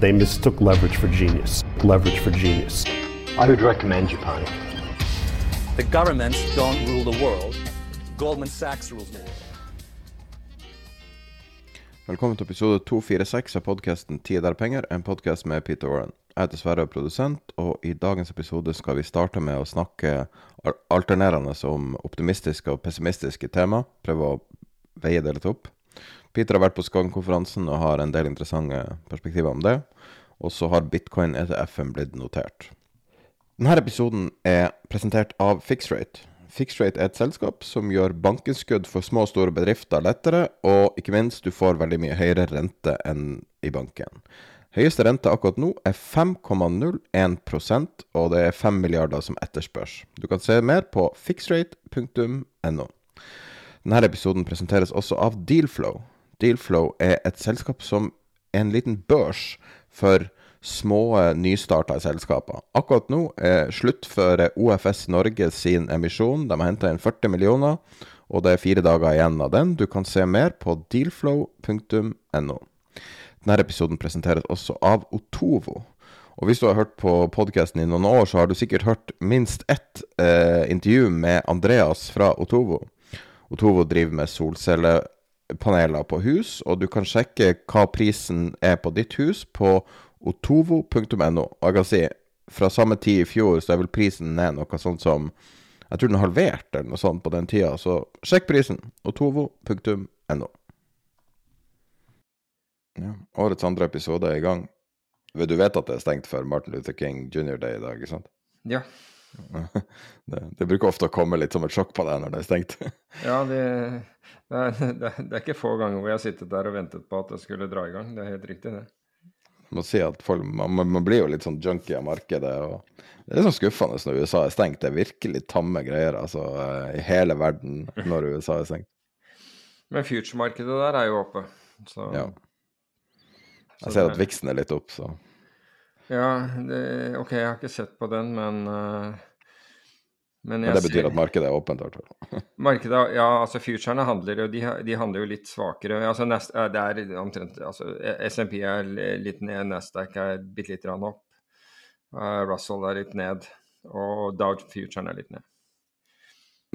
They mistook leverage for genius. Leverage for genius. I would recommend Japan. The governments don't rule the world. Goldman Sachs rules the world. Velkommen til episode 246 av podkasten 'Tid er penger', en podkast med Peter Warren. Jeg heter Sverre, produsent, og i dagens episode skal vi starte med å snakke alternerende om optimistiske og pessimistiske tema. Prøve å veie det litt opp. Peter har vært på Skagen-konferansen og har en del interessante perspektiver om det. Og så har bitcoin-ETF-en blitt notert. Denne episoden er presentert av Fixrate. Fixrate er et selskap som gjør bankinnskudd for små og store bedrifter lettere, og ikke minst, du får veldig mye høyere rente enn i banken. Høyeste rente akkurat nå er 5,01% og det er 5 milliarder som etterspørs. Du kan se mer på fixrate.no. Denne episoden presenteres også av Dealflow. Dealflow er et selskap som er en liten børs for små nystarta selskaper. Akkurat nå er sluttfører OFS Norge sin emisjon. De har henta inn 40 millioner, og det er fire dager igjen av den. Du kan se mer på dealflow.no. Denne episoden presenteres også av Otovo. Og hvis du har hørt på podkasten i noen år, så har du sikkert hørt minst ett eh, intervju med Andreas fra Otovo. Otovo driver med solcellepaneler på hus, og du kan sjekke hva prisen er på ditt hus på otovo.no. Og jeg kan si, fra samme tid i fjor så er vel prisen ned noe sånt som Jeg tror den er halvert eller noe sånt på den tida, så sjekk prisen. otovo.no. Ja, årets andre episode er i gang. Du vet at det er stengt for Martin Luther King jr. Day i dag, ikke sant? Ja. Det, det bruker ofte å komme litt som et sjokk på deg når det er stengt. Ja, det, det, er, det, er- ikke få ganger hvor jeg har sittet der og ventet på at det skulle dra i gang. Det er helt riktig, det. Må si folk, man, man- man blir jo litt sånn junkie av markedet. Det er sånn skuffende når USA er stengt. Det er virkelig tamme greier altså, i hele verden når USA er stengt. Men future-markedet der er jo oppe. Så Ja. Jeg ser at viksen er litt opp, så ja det, OK, jeg har ikke sett på den, men uh, Men, Men det betyr ser- at markedet er åpent. hvert. Markedet, ja, altså futurene handler jo, de, de handler jo litt svakere. Altså nest, eh, det er omtrent, altså SMP er litt ned, Nasdaq er bitte litt grann opp. Uh, Russell er litt ned, og Dow Futuren er litt ned.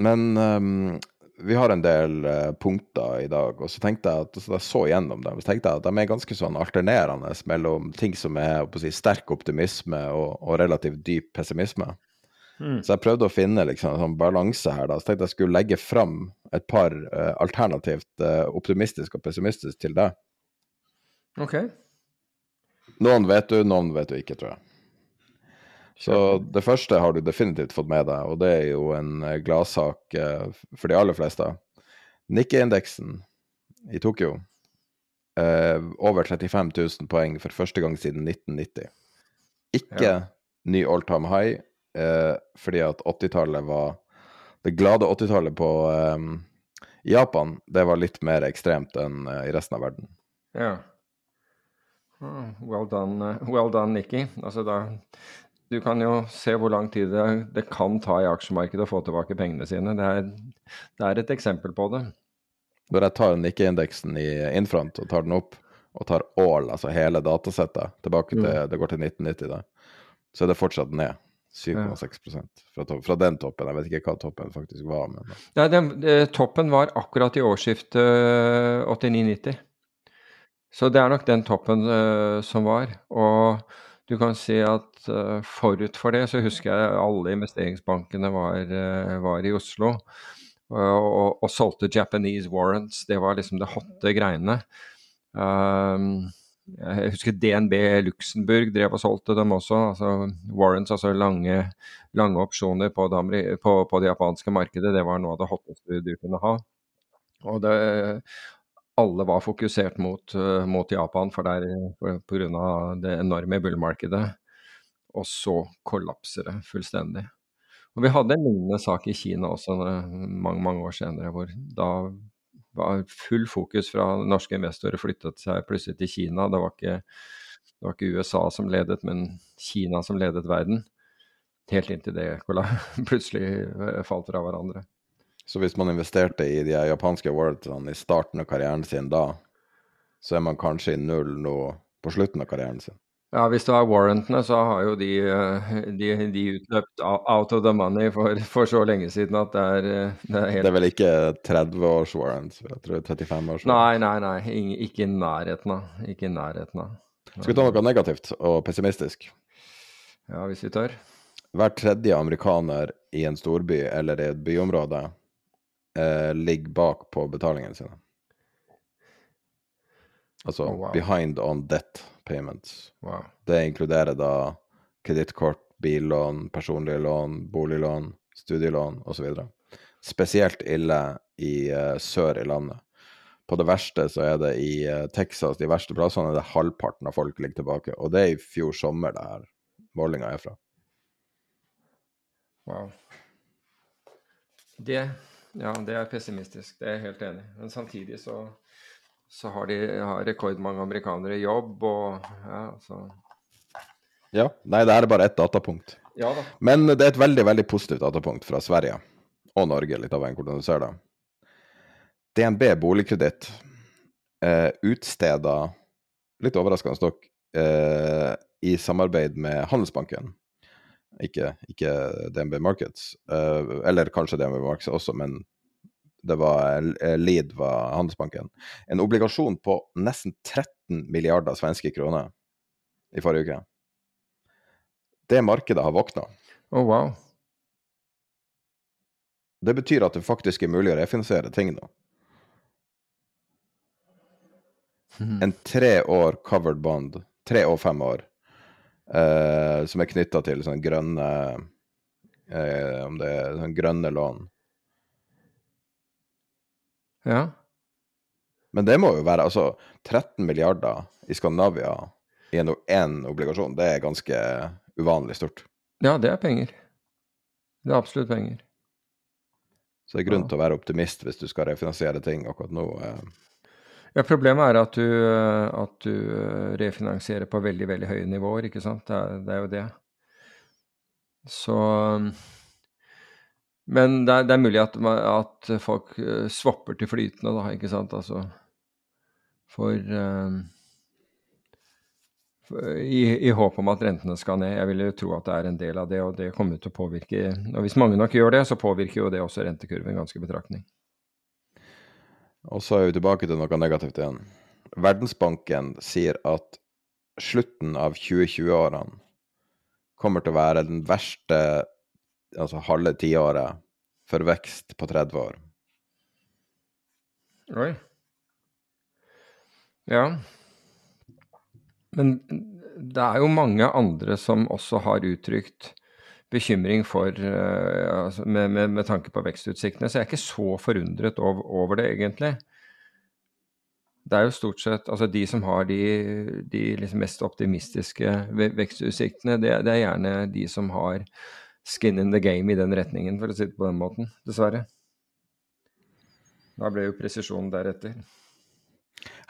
Men ehm, vi har en del uh, punkter i dag, og så tenkte jeg at så jeg så gjennom dem, så tenkte jeg at de er ganske sånn alternerende mellom ting som er si, sterk optimisme og, og relativt dyp pessimisme. Så jeg prøvde å finne liksom, en sånn balanse her. da, Så tenkte jeg skulle legge fram et par uh, alternativt uh, optimistisk og pessimistisk til deg. OK. Noen vet du, noen vet du ikke, tror jeg. Så det første har du definitivt fått med deg, og det er jo en eh, gladsak eh, for de aller fleste. Nikkei-indeksen i Tokyo. Eh, over 35 000 poeng for første gang siden 1990. Ikke Ja. ny all time high, fordi at 80-tallet var Det glade 80-tallet på Japan, det var litt mer ekstremt enn i resten av verden. Ja. Ah, Well done, well done, Nikki. Altså da, du kan jo se hvor lang tid det, det kan ta i aksjemarkedet å få tilbake pengene sine. Det er, det er et eksempel på det. Når jeg tar Nikke-indeksen i infront og tar den opp, og tar all, altså hele datasettet, tilbake til det går til 1990, da, så er det fortsatt ned. 7,6 fra, to- fra den toppen. Jeg vet ikke hva toppen faktisk var, men Nei, den, eh, toppen var akkurat i årsskiftet eh, 89-90. Så det er nok den toppen uh, som var. Og du kan si at eh, forut for det så husker jeg alle investeringsbankene var, eh, var i Oslo. Og, og, og solgte Japanese warrants. Det var liksom det hotte greiene. Um, jeg husker DNB Luxembourg drev og solgte dem også. altså Warrants, altså lange, lange opsjoner på det, på, på det japanske markedet. Det var noe av det hotteste du kunne ha. Og det, alle var fokusert mot, eh, mot Japan for der, pga. det enorme bullmarkedet. Og så kollapser det fullstendig. Og vi hadde en lignende sak i Kina også mange, mange år senere, hvor da var full fokus fra norske investorer flyttet seg plutselig til Kina. Det var ikke, det var ikke USA som ledet, men Kina som ledet verden. Helt inntil det kolla- plutselig eh, falt fra hverandre. Så hvis man investerte i de japanske warrantene i starten av karrieren sin da, så er man kanskje i null nå på slutten av karrieren sin. Ja, hvis det var warrantene, så har jo de, de, de utløpt out of the money for, for så lenge siden at det er, det er helt Det er vel ikke 30 års warrants, jeg tror 35 års. Nei, nei, nei. Ikke i nærheten av. Ikke i nærheten av. Skal vi ta noe negativt og pessimistisk? Ja, hvis vi tør. Hver tredje amerikaner i en storby eller i et byområde eh, ligger bak på betalingene sine. Altså Oh, wow. behind on debt payments. Wow. Det inkluderer da kredittkort, billån, personlige lån, boliglån, studielån osv. Spesielt ille i uh, sør i landet. På det verste så er det i uh, Texas, de verste plassene, er det halvparten av folk ligger tilbake. Og det er i fjor sommer det her målinga er fra. Wow. Det, ja, det er pessimistisk, det er jeg helt enig. Men samtidig så, så har de har rekordmange amerikanere i jobb, og ja, så Ja, nei, det er bare ett datapunkt. Ja da. Men det er et veldig, veldig positivt datapunkt fra Sverige og Norge, litt avhengig av hvordan du ser det. DNB boligkreditt eh, utsteder, litt overraskende nok, eh, i samarbeid med Handelsbanken. Ikke, ikke DNB Markets, Uh, eller kanskje DNB Markets også, men det var eh, lead var Handelsbanken. En obligasjon på nesten 13 milliarder svenske kroner i forrige uke. Det markedet har våkna. Oh, wow. Det betyr at det faktisk er mulig å refinansiere ting nå. En tre år covered bond, tre og fem år, eh, som er knytta til sånne grønne eh, Om det er sånne grønne lån. Ja. Men det må jo være altså 13 milliarder i Skandinavia i en obligasjon. Det er ganske uvanlig stort. ja, det er penger. Det er absolutt penger. Så det er grunn Ja. til å være optimist hvis du skal refinansiere ting akkurat nå. Eh. Ja, Problemet er at du, at du eh, refinansierer på veldig veldig høye nivåer, ikke sant. Det er, det er jo det. Så Men det er, det er mulig at, at folk eh, swapper til flytende, da, ikke sant. Altså for, eh, for i, I håp om at rentene skal ned. Jeg vil jo tro at det er en del av det, og det kommer til å påvirke Og hvis mange nok gjør det, så påvirker jo det også rentekurven ganske betraktning. Og så er vi tilbake til noe negativt igjen. Verdensbanken sier at slutten av 2020-årene kommer til å være den verste altså halve tiåret for vekst på 30 år. Oi. Ja. Men det er jo mange andre som også har uttrykt bekymring for eh, altså med, med, med tanke på vekstutsiktene, så jeg er ikke så forundret over, over det, egentlig. Det er jo stort sett Altså, de som har de, de liksom mest optimistiske vekstutsiktene, det, det er gjerne de som har skin in the game i den retningen, for å si det på den måten. Dessverre. Da ble jo presisjonen deretter.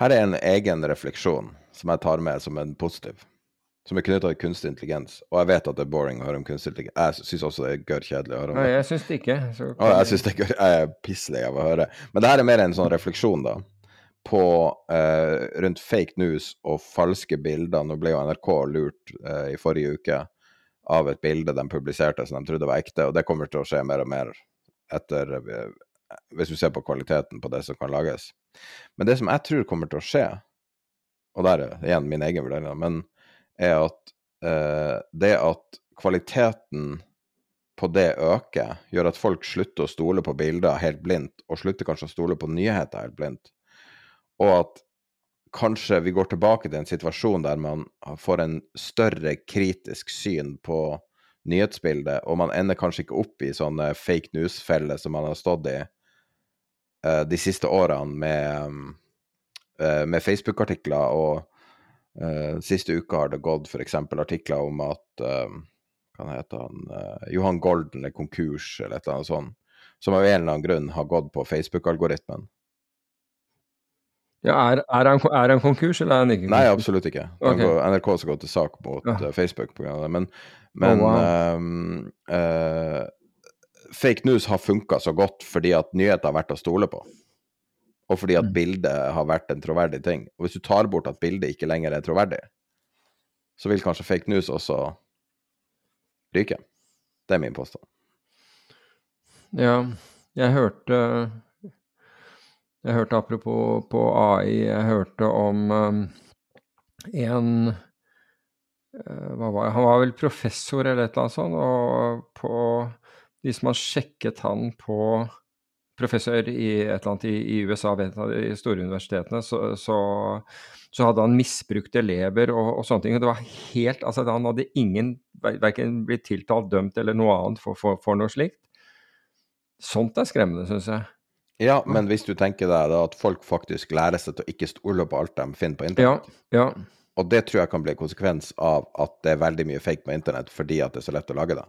Her er en egen refleksjon som jeg tar med som en positiv, som er knytta til kunstig intelligens. Og jeg vet at det er boring å høre om kunstig intelligens. Jeg syns også det er gørr kjedelig å høre om det. Nei, jeg syns det ikke. Så Å, jeg synes det er gørr. Jeg er pisslig av å høre. Men det her er mer en sånn refleksjon, da. På eh, rundt fake news og falske bilder. Nå ble jo NRK lurt eh, i forrige uke av et bilde de publiserte som de trodde var ekte, og det kommer til å skje mer og mer etter eh, Hvis du ser på kvaliteten på det som kan lages. Men det som jeg tror kommer til å skje, og der er igjen min egen vurdering, men er at eh, det at kvaliteten på det øker, gjør at folk slutter å stole på bilder helt blindt, og slutter kanskje å stole på nyheter helt blindt. Og at kanskje vi går tilbake til en situasjon der man får en større kritisk syn på nyhetsbildet, og man ender kanskje ikke opp i sånne fake news-feller som man har stått i uh, de siste årene med, uh, med Facebook-artikler, og uh, siste uka har det gått f.eks. artikler om at Hva heter han Johan Golden er konkurs, eller et eller annet sånt, som av en eller annen grunn har gått på Facebook-algoritmen. Ja, er, er, han, er, han, konkurs, eller er han ikke konkurs? Nei, absolutt ikke. Okay. Går, NRK skal gå til sak mot ja. uh, Facebook pga. det. Men, men oh, wow. uh, fake news har funka så godt fordi at nyheter har vært å stole på. Og fordi at mm. bildet har vært en troverdig ting. Og hvis du tar bort at bildet ikke lenger er troverdig, så vil kanskje fake news også ryke. Det er min påstand. Ja, jeg hørte jeg hørte apropos på AI, jeg hørte om um, en uh, hva var det? Han var vel professor eller et eller annet sånt, og på de som har sjekket han på professor i et eller annet i, i USA de store universitetene, så, så, så hadde han misbrukt elever og, og, sånne ting. og det var helt, altså Han hadde ingen, verken blitt tiltalt, dømt eller noe annet for, for, for noe slikt. Sånt er skremmende, syns jeg. Ja, men hvis du tenker deg da at folk faktisk lærer seg til å ikke stole på alt de finner på internett, ja, ja. og det tror jeg kan bli en konsekvens av at det er veldig mye fake på internett fordi at det er så lett å lage det.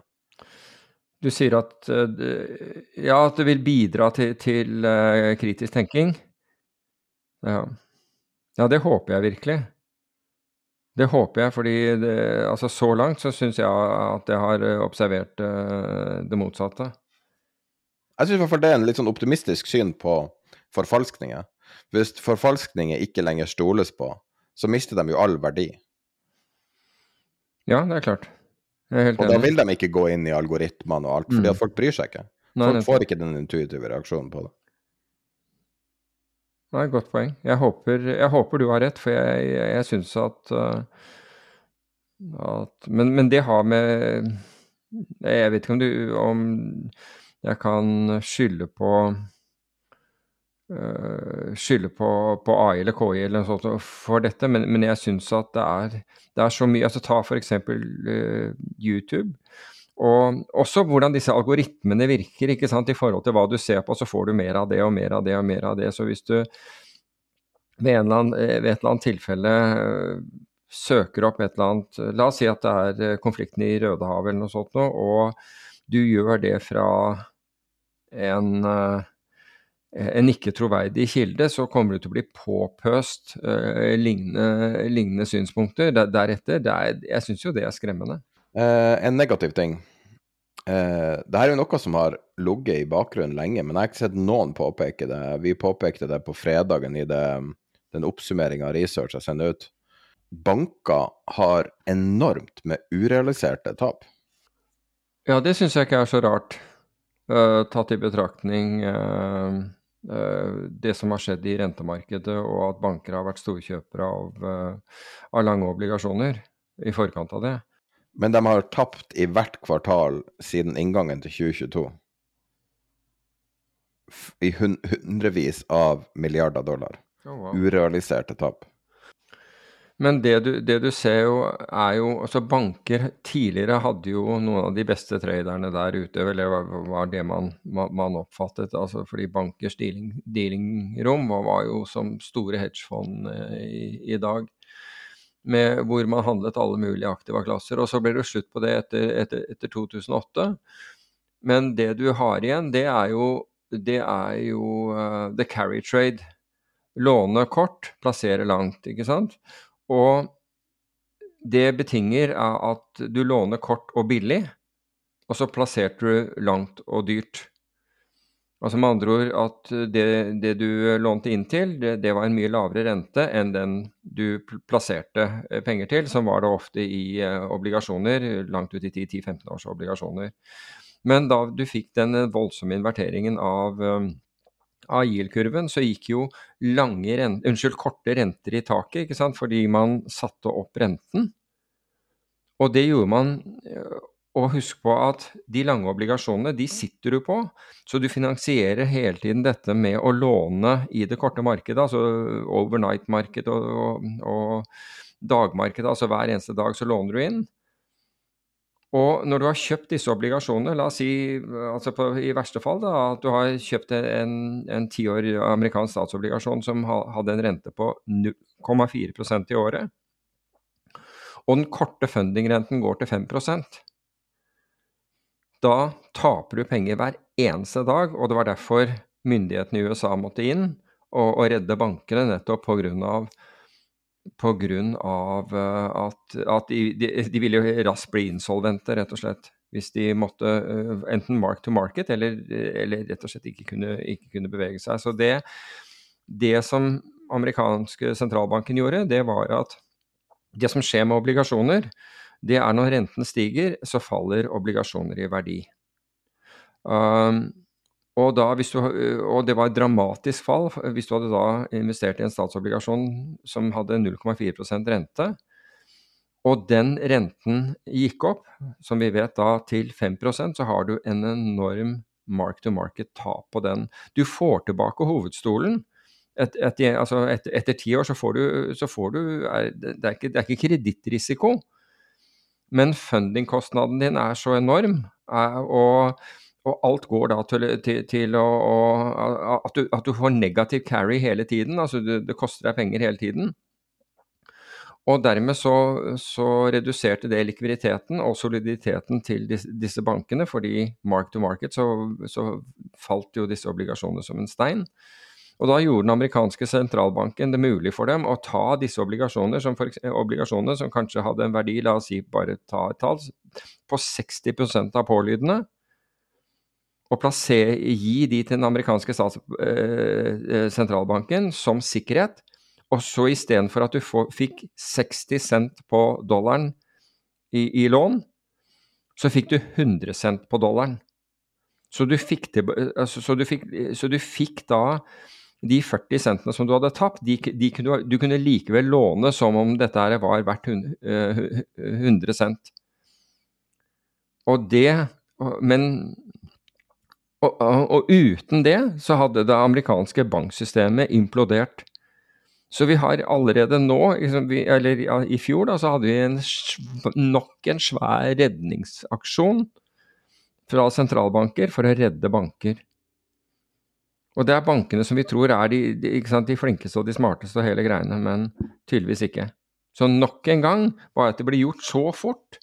Du sier at eh, ja, at det vil bidra til, til uh, kritisk tenking. Ja. ja, det håper jeg virkelig. Det håper jeg, fordi det, altså så langt så syns jeg at jeg har observert uh, det motsatte. Jeg syns i hvert fall det er en litt sånn optimistisk syn på forfalskninger. Hvis forfalskninger ikke lenger stoles på, så mister de jo all verdi. Ja, det er klart. Og da vil de ikke gå inn i algoritmene og alt, fordi mm. at folk bryr seg ikke. Folk får ikke den intuitive reaksjonen på det. Nei, godt poeng. Jeg håper, jeg håper du har rett, for jeg, jeg, jeg syns at, uh, at men, men, det har med Jeg vet ikke om du om jeg kan skylde på skylde på, på, AI eller KI eller noe sånt for dette, men, men jeg syns at det er, det er, så mye altså Ta f.eks. Uh, YouTube. Og også hvordan disse algoritmene virker ikke sant, i forhold til hva du ser på, så får du mer av det og mer av det og mer av det. Så hvis du ved, annen, ved et eller annet tilfelle uh, søker opp et eller annet La oss si at det er konflikten i Rødehavet eller noe sånt noe, og du gjør det fra en, eh, en ikke troverdig kilde, så kommer det til å bli påpøst eh, lignende, lignende, synspunkter deretter. Det er, jeg syns jo det er skremmende. Eh, en negativ ting. Eh, det her er jo noe som har ligget i bakgrunnen lenge, men jeg har ikke sett noen påpeke det. Vi påpekte det på fredagen i det, den oppsummeringa av research jeg sender ut. Banker har enormt med urealiserte tap. Ja, det syns jeg ikke er så rart. Uh, tatt i betraktning uh, det som har skjedd i rentemarkedet, og at banker har vært storkjøpere av, av lange obligasjoner i forkant av det. Men de har tapt i hvert kvartal siden inngangen til 2022. I hundrevis av milliarder dollar. Oh, wow. Urealiserte tap. Men det du, det du, ser jo, er jo Altså, banker tidligere hadde jo noen av de beste traderne der ute, eller var det man, man oppfattet. Altså fordi bankers dealing, dealingrom var, jo som store hedgefond eh, i, i, dag. Med, hvor man handlet alle mulige aktive klasser. Og så ble det slutt på det etter, etter, etter 2008. Men det du har igjen, det er jo, det er jo uh, the carry trade. Låne kort, plassere langt, ikke sant. Og det betinger at du låner kort og billig, og så plasserte du langt og dyrt. Altså med andre ord at det, det du lånte inn til, det, det, var en mye lavere rente enn den du plasserte eh, penger til, som var det ofte i uh, obligasjoner, langt ut i 10-15 års obligasjoner. Men da du fikk den voldsomme inverteringen av, um, av yield-kurven, så gikk jo rente, unnskyld, korte renter i taket, ikke sant, fordi man satte opp renten. Og det gjorde man og husk på at de lange obligasjonene, de sitter du på. Så du finansierer hele tiden dette med å låne i det korte markedet, altså overnight-marked og, og, og dagmarkedet. Altså hver eneste dag så låner du inn. Og når du har kjøpt disse obligasjonene, la oss si altså på, i verste fall da, at du har kjøpt en tiår amerikansk statsobligasjon som hadde en rente på 0,4% i året, og den korte fundingrenten går til 5% da taper du penger hver eneste dag, og det var derfor myndighetene i USA måtte inn og, og redde bankene, nettopp pga. På av eh, at, at de, de, de, ville jo raskt bli insolvente, rett og slett. Hvis de måtte uh, enten mark to market eller, eller, rett og slett ikke kunne, ikke kunne bevege seg. Så det, det som amerikanske sentralbanken gjorde, det var at det som skjer med obligasjoner, det er når renten stiger, så faller obligasjoner i verdi. Um, og, da, du, og, det var et dramatisk fall hvis du hadde da investert i en statsobligasjon som hadde 0,4% rente, og den renten gikk opp, som vi vet da til 5% så har du en enorm mark to market-tap på den. Du får tilbake hovedstolen. Et, et, altså et, etter ti år så får du, så får du er, det, er ikke, det er ikke kredittrisiko, men fundingkostnaden din er så enorm, og, og alt går da til, til, til å, at, du, at, du, får negativ carry hele tiden. Altså det, det, koster deg penger hele tiden. Og dermed så, så, reduserte det likviditeten og soliditeten til disse, disse bankene, fordi mark to market så, så falt jo disse obligasjonene som en stein. Og da gjorde den amerikanske sentralbanken det mulig for dem å ta disse obligasjoner, som, for, obligasjoner som kanskje hadde en verdi, la oss si bare ta et tall, på 60% av pålydene, og plassere, gi de til den amerikanske stats, eh, eh sentralbanken som sikkerhet. Og så istedenfor at du får, fikk 60 cent på dollaren i, i lån, så fikk du 100 cent på dollaren. Så du fikk, til, altså, så du fikk, så du fikk da de 40 centene som du hadde tapt, de, de kunne, du kunne likevel låne som om dette her var verdt 100 eh, cent. Og det Men og, og, uten det så hadde det amerikanske banksystemet implodert. Så vi har allerede nå, liksom eller i fjor, da, så hadde vi en, nok en svær redningsaksjon fra sentralbanker for å redde banker. Og det er bankene som vi tror er de, de, de flinkeste og de smarteste og hele greiene, men tydeligvis ikke. Så nok en gang var at det ble gjort så fort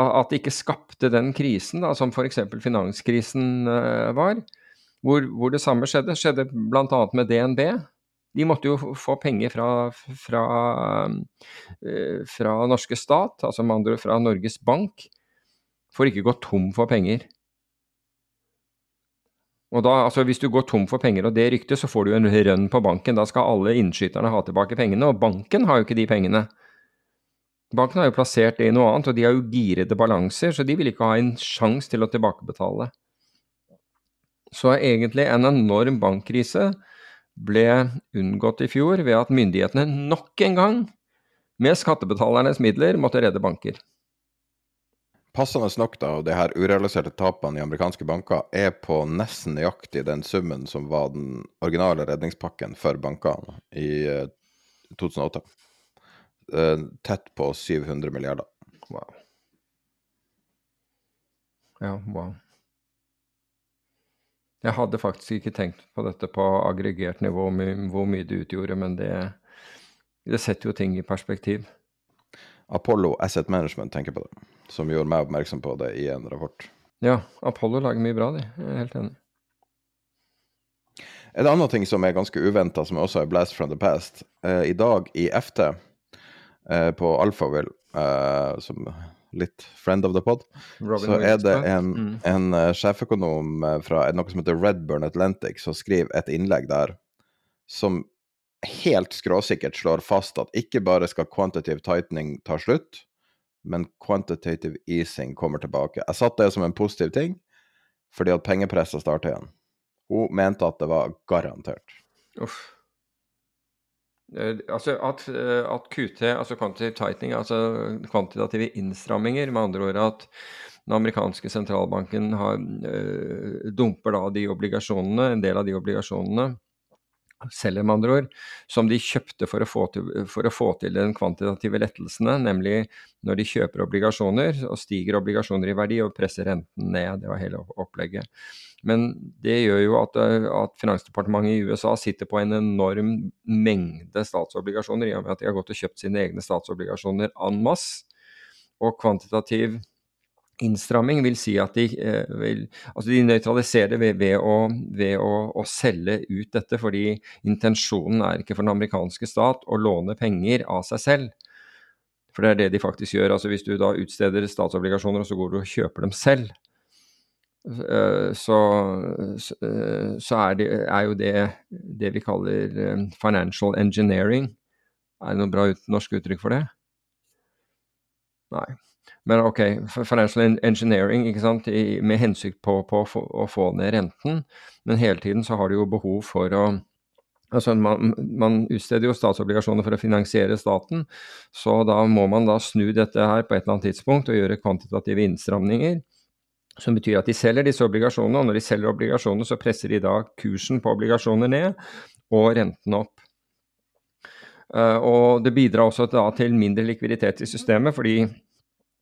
at det ikke skapte den krisen da, som f.eks. finanskrisen uh, var, hvor, hvor, det samme skjedde. Skjedde bl.a. med DNB. De måtte jo få penger fra, fra, uh, fra norske stat, altså med andre fra Norges Bank, for ikke å gå tom for penger. Og da, altså Hvis du går tom for penger og det ryktet, så får du en rønn på banken. Da skal alle innskyterne ha tilbake pengene, og banken har jo ikke de pengene. Banken har jo plassert det i noe annet, og de har jo girede balanser, så de vil ikke ha en sjanse til å tilbakebetale. Så egentlig en enorm bankkrise ble unngått i fjor ved at myndighetene nok en gang, med skattebetalernes midler, måtte redde banker. Passende nok, da, og de her urealiserte tapene i amerikanske banker er på nesten nøyaktig den summen som var den originale redningspakken for bankene i 2008. Eh, tett på 700 milliarder. Wow. Ja, wow. Jeg hadde faktisk ikke tenkt på dette på aggregert nivå, hvor mye det utgjorde, men det, det setter jo ting i perspektiv. Apollo Asset Management tenker på det, som gjorde meg oppmerksom på det i en rapport. Ja, Apollo lager mye bra, de. Jeg er helt enig. En annen ting som er ganske uventa, som også er blast from the past. Eh, I dag i FT, på Alphaville, eh, som litt friend of the pod, Robin så er det en, mm. en eh, sjeføkonom eh, fra noe som heter Redburn Atlantic, som skriver et innlegg der som helt skråsikkert slår fast at ikke bare skal quantitative tightening ta slutt, men quantitative easing kommer tilbake. Jeg satte det som en positiv ting, fordi at pengepresset starter igjen. Hun mente at det var garantert. Uff. Eh, Altså at, eh, at QT, altså quantitative tightening, altså kvantitative innstramminger, med andre ord at den amerikanske sentralbanken har, eh, dumper da de obligasjonene, en del av de obligasjonene, ord, som de kjøpte for å, få til, for å få til den kvantitative lettelsene, nemlig når de kjøper obligasjoner, og stiger obligasjoner i verdi og presser renten ned. Det var hele opplegget. Men det gjør jo at, at Finansdepartementet i USA sitter på en enorm mengde statsobligasjoner, i og med at de har gått og kjøpt sine egne statsobligasjoner en masse. Og kvantitativ innstramming vil si at de, eh, vil, altså de nøytraliserer ved, ved, å, ved å, å selge ut dette, fordi intensjonen er ikke for den amerikanske stat å låne penger av seg selv. For det er det de faktisk gjør. altså Hvis du da utsteder statsobligasjoner, og så går du og kjøper dem selv, eh, så, så, eh, er, det, er jo det det vi kaller eh, financial engineering. Er det noe bra norsk uttrykk for det? Nei. Men ok, financial engineering ikke sant, I, med hensikt på, på å få- å få ned renten, men hele tiden så har de jo behov for å Altså man, man utsteder jo statsobligasjoner for å finansiere staten, så da må man da snu dette her på et eller annet tidspunkt og gjøre kvantitative innstramninger. Som betyr at de selger disse obligasjonene, og når de selger obligasjoner, så presser de da kursen på obligasjoner ned og renten opp. Uh, og det bidrar også da til mindre likviditet i systemet, fordi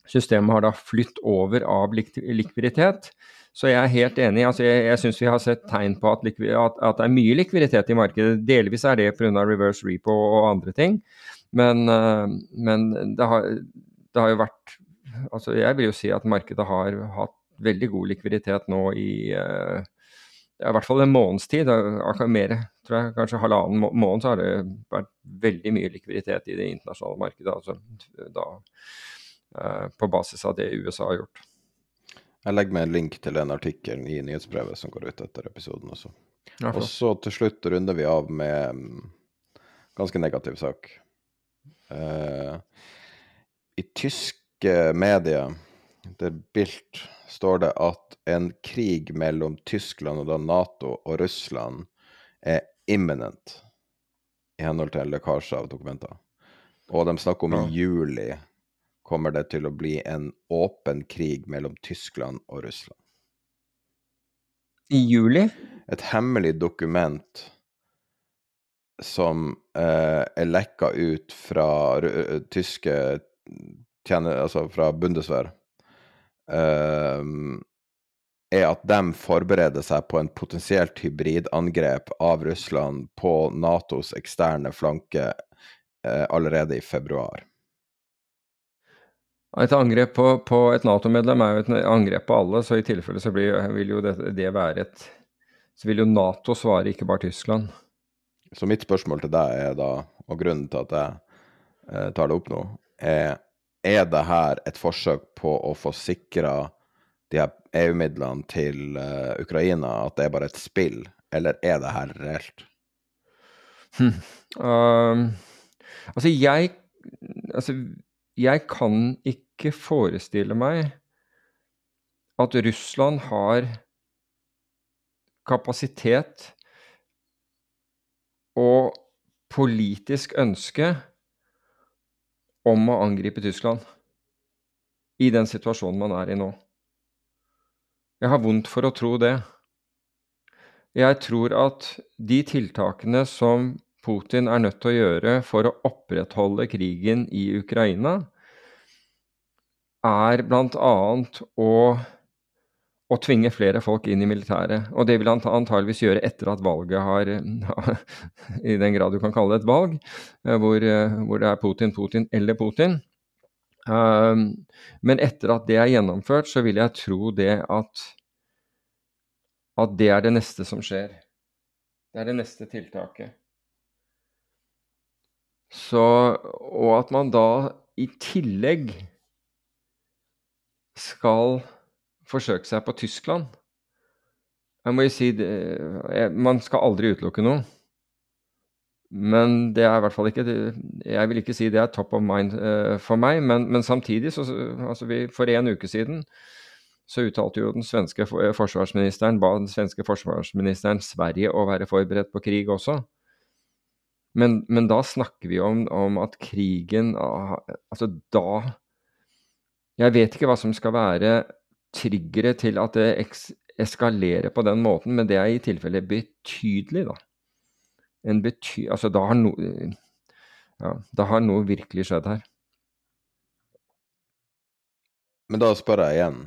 systemet har da flytt over av likviditet. Så jeg er helt enig. altså Jeg, jeg syns vi har sett tegn på at, at, at det er mye likviditet i markedet. Delvis er det pga. reverse repo og andre ting. Men, eh, men det, har, det har jo vært altså Jeg vil jo si at markedet har hatt veldig god likviditet nå i eh, i hvert fall en måneds tid. Mer, kanskje halvannen måned, så har det vært veldig mye likviditet i det internasjonale markedet. altså da På basis av det USA har gjort. Jeg legger med en link til den artikkelen i nyhetsbrevet som går ut etter episoden også. Ja, Og så til slutt runder vi av med mm, ganske negativ sak. Uh, I tyske medier, det er Bilt, står det at en krig mellom Tyskland og da Nato og Russland er imminent, i henhold til lekkasje av dokumenter. Og de snakker om Ja. juli kommer det til å bli en åpen krig mellom Tyskland og Russland. I juli? et hemmelig dokument som eh, er lekka ut fra eh, tyske tjener, altså fra Bundeswehr, eh, er at de forbereder seg på en potensielt hybridangrep av Russland på Natos eksterne flanke eh, allerede i februar. Et angrep på, på et Nato-medlem er jo et angrep på alle, så i tilfelle så blir, vil jo det, det være et Så vil jo Nato svare, ikke bare Tyskland. Så mitt spørsmål til deg er da, og grunnen til at jeg eh, tar det opp nå, er er det her et forsøk på å få sikra de her EU-midlene til uh, Ukraina, at det er bare et spill, eller er det her reelt? Um, altså, jeg Altså, jeg kan ikke forestille meg at Russland har kapasitet og politisk ønske om å angripe Tyskland i den situasjonen man er i nå. Jeg har vondt for å tro det. Jeg tror at de tiltakene som Putin er nødt til å gjøre for å opprettholde krigen i Ukraina, er bl.a. å, å tvinge flere folk inn i militæret. Og det vil han antageligvis gjøre etter at valget har I den grad du kan kalle det et valg, eh, hvor, eh, hvor det er Putin, Putin eller Putin. Um, men etter at det er gjennomført, så vil jeg tro det at at det er det neste som skjer. Det er det neste tiltaket. Så Og at man da i tillegg skal forsøke seg på Tyskland Jeg må jo si det, Man skal aldri utelukke noe. Men det er i hvert fall ikke Jeg vil ikke si det er top of mind uh, for meg, men, men samtidig, så, altså vi, for en uke siden, så uttalte jo den svenske forsvarsministeren, ba den svenske forsvarsministeren Sverige å være forberedt på krig også. Men, men da snakker vi om, om, at krigen ah, Altså da Jeg vet ikke hva som skal være triggere til at det eskalerer på den måten, men det er i tilfelle betydelig, da en bety... Altså, da har, noe ja, da har noe virkelig skjedd her. Men da spør jeg igjen.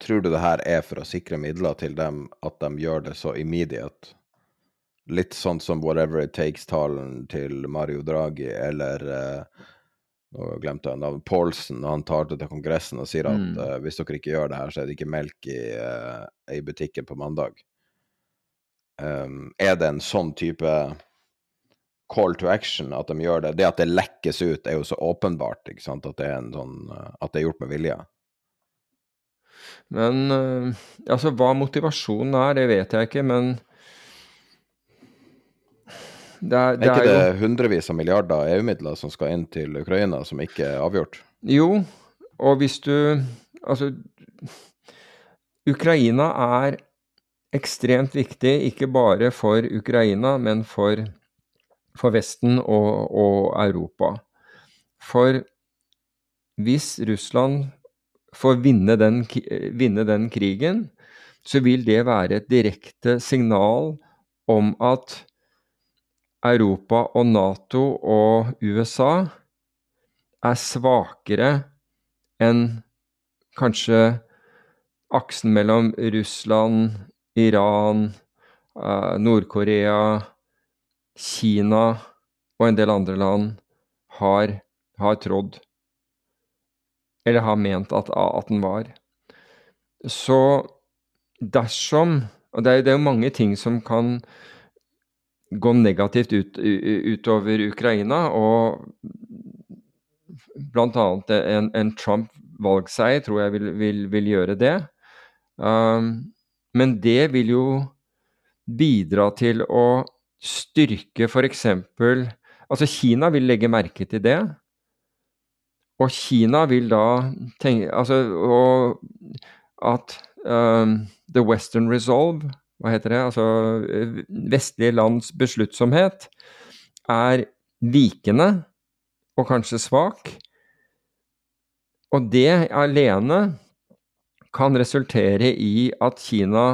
Tror du det her er for å sikre midler til dem, at de gjør det så immediate? Litt sånn som Whatever It Takes-talen til Mario Draghi, eller uh, nå glemte jeg navnet, Paulsen, han tar det til Kongressen og sier at mm. uh, hvis dere ikke gjør det her, så er det ikke melk i, uh, i butikken på mandag. Um, er det en sånn type call to action at de gjør det? Det at det lekkes ut, er jo så åpenbart ikke sant? At, det er, sånn, eh, at det er gjort med vilje. Men uh, altså, hva motivasjonen er, det vet jeg ikke, men det er, det er ikke det jo... hundrevis av milliarder EU-midler som skal inn til Ukraina, som ikke er avgjort? Jo, og hvis du Altså, Ukraina er ekstremt viktig, ikke bare for Ukraina, men for, for Vesten og, og, Europa. For hvis Russland får vinne den, vinne den krigen, så vil det være et direkte signal om at Europa og Nato og USA er svakere enn kanskje aksen mellom Russland, Iran, uh, Nord-Korea, Kina og en del andre land har, har trådd. Eller har ment at, at, den var. Så dersom Og det er jo mange ting som kan gå negativt ut, utover Ukraina, og bl.a. en, en Trump-valgseier tror jeg vil, vil, vil gjøre det. Um, men det vil jo bidra til å styrke f.eks. Altså Kina vil legge merke til det. Og Kina vil da tenke Altså og at um, The Western Resolve, hva heter det, altså vestlige lands besluttsomhet, er vikende og kanskje svak. Og det alene kan resultere i at Kina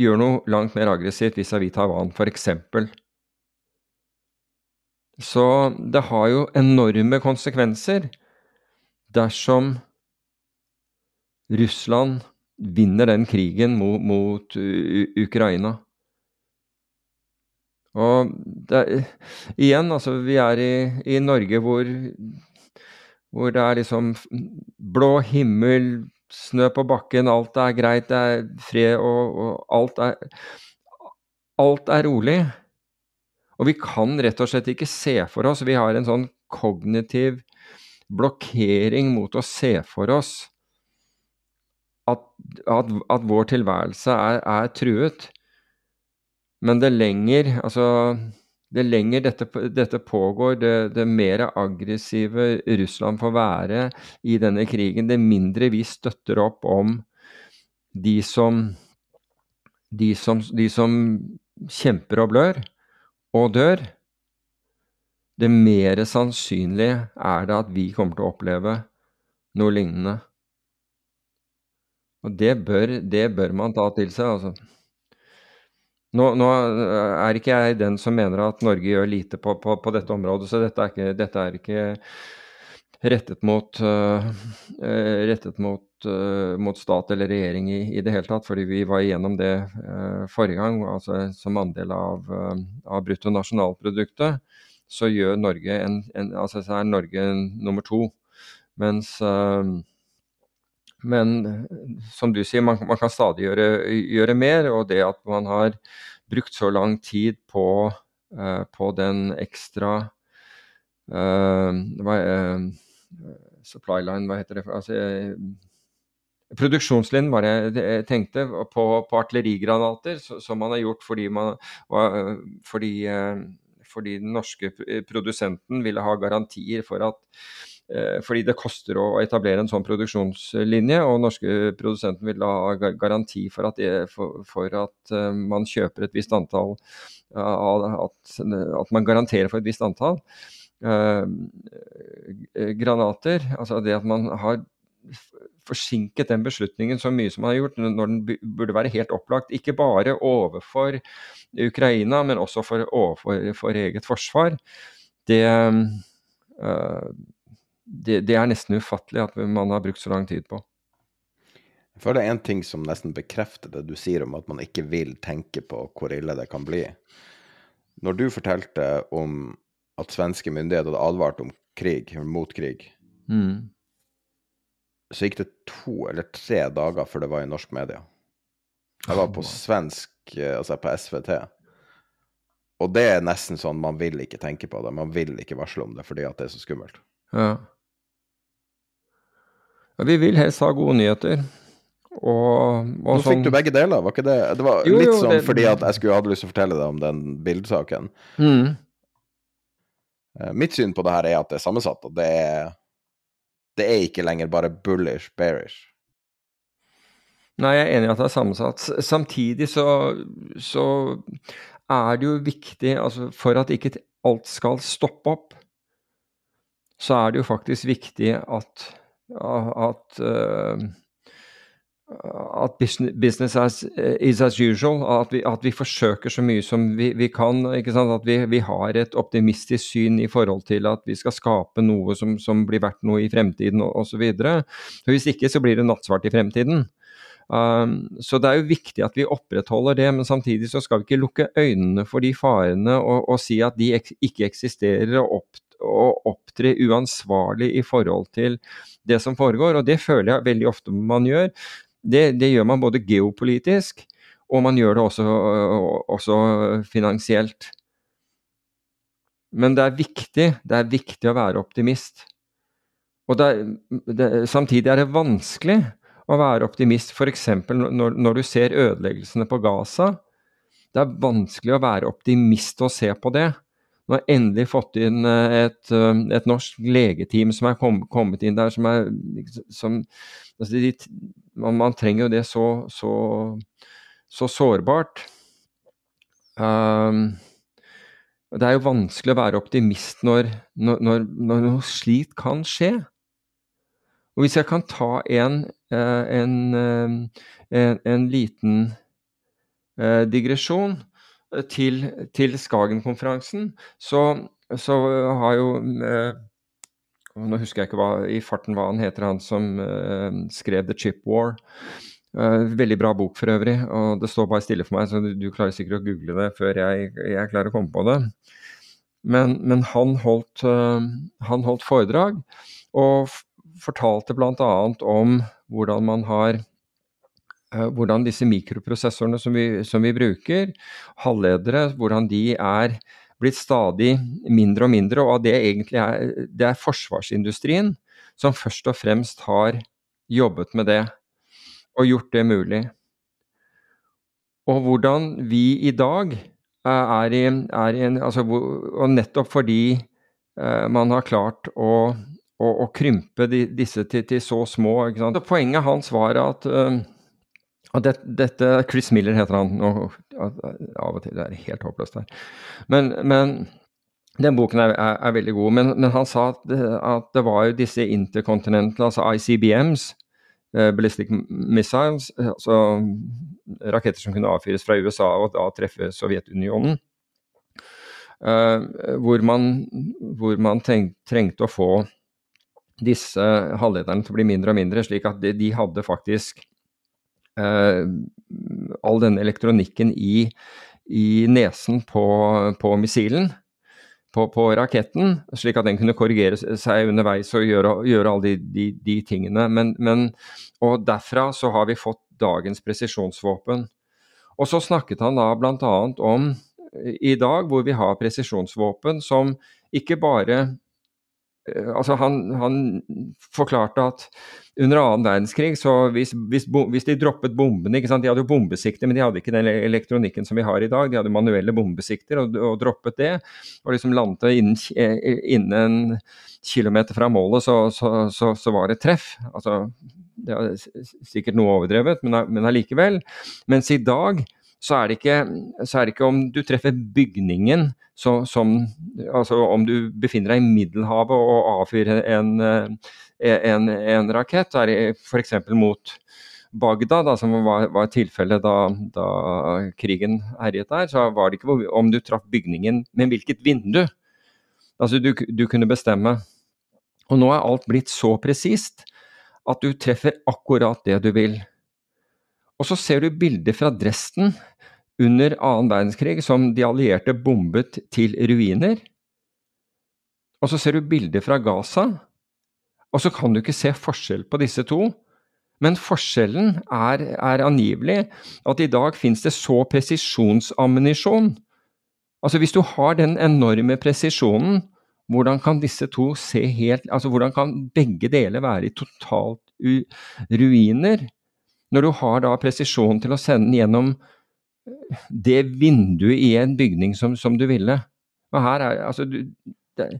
gjør noe langt mer aggressivt vis-à-vis Taiwan, f.eks. Så det har jo enorme konsekvenser dersom Russland vinner den krigen mot, mot Ukraina. Og det, igjen, altså Vi er i, i Norge hvor, hvor det er liksom blå himmel, snø på bakken, alt er greit, det er fred og, og alt er Alt er rolig. Og vi kan rett og slett ikke se for oss Vi har en sånn kognitiv blokkering mot å se for oss at, at, at vår tilværelse er, er, truet. Men det lenger Altså det lenger dette, dette pågår, det, det, mer aggressive Russland får være i denne krigen, det mindre vi støtter opp om de som, de som, de som kjemper og blør og dør, det mer sannsynlig er det at vi kommer til å oppleve noe lignende. Og det bør, det bør man ta til seg, altså. Nå, nå, er ikke jeg den som mener at Norge gjør lite på, på, på dette området, så dette er ikke, dette er ikke rettet mot, uh, rettet mot, uh, mot stat eller regjering i, i, det hele tatt. Fordi vi var igjennom det uh, forrige gang. altså Som andel av, av bruttonasjonalproduktet så gjør Norge en, en, altså så er Norge nummer to. Mens men som du sier, man, man kan stadig gjøre, gjøre, mer. Og det at man har brukt så lang tid på, uh, på den ekstra uh, Supply line, hva heter det? Altså, produksjonslinjen var det jeg tenkte på, på artillerigranater, som man har gjort fordi, man, fordi, fordi den norske produsenten ville ha garantier for at fordi det koster å etablere en sånn produksjonslinje, og norske produsenten vil ha garanti for at, det, for, for at man kjøper et visst antall at, at, man garanterer for et visst antall granater. Altså det at man har forsinket den beslutningen så mye som man har gjort, når den burde være helt opplagt. Ikke bare overfor Ukraina, men også for, overfor for eget forsvar. Det, uh, det, det, er nesten ufattelig at man har brukt så lang tid på. Jeg føler det er én ting som nesten bekrefter det du sier om at man ikke vil tenke på hvor ille det kan bli. Når du fortalte om at svenske myndigheter hadde advart om krig, mot krig, mm så gikk det to eller tre dager før det var i norsk media. Jeg var på svensk, eh, altså på SVT. Og det er nesten sånn man vil ikke tenke på det. Man vil ikke varsle om det fordi at det er så skummelt. Ja. Vi vil helst ha gode nyheter. Og, og Nå fikk sånn... du begge deler, var ikke det? Det var jo, litt jo, sånn det... fordi at jeg skulle hadde lyst til å fortelle deg om den bildesaken. Mm. Eh, mitt syn på det her er at det er sammensatt, og det er det er ikke lenger bare bullish, bearish. Nei, jeg er enig i at det er sammensatt. Samtidig så, så er det jo viktig, altså for at ikke alt skal stoppe opp, så er det jo faktisk viktig at, at at business as, is as usual. At vi, at vi, forsøker så mye som vi, vi kan. At vi, vi, har et optimistisk syn i forhold til at vi skal skape noe som, som blir verdt noe i fremtiden osv. Hvis ikke så blir det nattsvart i fremtiden. Um, så det er jo viktig at vi opprettholder det, men samtidig så skal vi ikke lukke øynene for de farene og, og si at de ek, ikke eksisterer og, opp, og opptre uansvarlig i forhold til det som foregår. Og det føler jeg veldig ofte man gjør. Det, det, gjør man både geopolitisk, og man gjør det også, også finansielt. Men det er viktig, det er viktig å være optimist. Og det det, samtidig er det vanskelig å være optimist f.eks. Når, når du ser ødeleggelsene på Gaza. Det er vanskelig å være optimist og se på det. Nå har jeg endelig fått inn et, et norsk legeteam som er kom, kommet inn der, som er som, altså de, man, man, trenger jo det så, så, så sårbart. Um, det er jo vanskelig å være optimist når, når, når, når noe slikt kan skje. Og hvis jeg kan ta en, eh, en, eh, en, en liten eh, digresjon til, til Skagen-konferansen, så, så, har jo nå husker jeg ikke hva, i farten hva han heter, han som uh, skrev The Chip War. Uh, veldig bra bok for øvrig, og det står bare stille for meg, så du, du klarer sikkert å google det før jeg, jeg klarer å komme på det. Men, men han, holdt, han, holdt, foredrag, og fortalte bl.a. om hvordan man har hvordan disse mikroprosessorene som vi, som vi bruker, halvledere, hvordan de er blitt stadig mindre og mindre, og det egentlig er, det er forsvarsindustrien som først og fremst har jobbet med det og gjort det mulig. Og hvordan vi i dag er i, er i en altså, Og nettopp fordi uh, man har klart å, å, å krympe de, disse til, til, så små Poenget hans var at det, dette Chris Miller heter han. Og, av og til det er helt håpløst her. Men, men den boken er, er, er veldig god. Men, men han sa at det, at det, var jo disse intercontinental, altså ICBMs, eh, ballistic missiles, altså raketter som kunne avfyres fra USA og da treffe Sovjetunionen. Uh, hvor man, hvor man tenk, trengte å få disse halvlederne til å bli mindre og mindre, slik at de, de hadde faktisk Eh, all denne elektronikken i, i nesen på, på missilen. På, på, raketten, slik at den kunne korrigere seg underveis og gjøre, gjøre alle de, de, de tingene. Men, men, og derfra så har vi fått dagens presisjonsvåpen. Og så snakket han da bl.a. om i dag hvor vi har presisjonsvåpen som ikke bare altså han, han, forklarte at under annen verdenskrig, så hvis, hvis, hvis, de droppet bombene ikke sant? De hadde jo bombesikter, men de hadde ikke den elektronikken som vi har i dag. De hadde manuelle bombesikter og, og droppet det. Og liksom landet innen, innen en kilometer fra målet, så, så, så, så var det treff. Altså, det er sikkert noe overdrevet, men allikevel. Mens i dag så er, ikke, så er det ikke, om du treffer bygningen så, som Altså om du befinner deg i Middelhavet og avfyrer en, eh, en, en rakett, er det f.eks. mot Bagdad, da, som var, var tilfellet da, da, krigen herjet der, så var det ikke om du traff bygningen, men hvilket vindu. Altså du, du kunne bestemme. Og nå er alt blitt så presist at du treffer akkurat det du vil. Og så ser du bilder fra Dresden under annen verdenskrig som de allierte bombet til ruiner. Og så ser du bilder fra Gaza, og så kan du ikke se forskjell på disse to. Men forskjellen er, er angivelig at i dag finnes det så presisjonsammunisjon. Altså hvis du har den enorme presisjonen, hvordan kan disse to se helt Altså hvordan kan begge deler være i totalt ruiner? Når du har da presisjon til å sende den gjennom det vinduet i en bygning som, som du ville. Og her er altså du, det,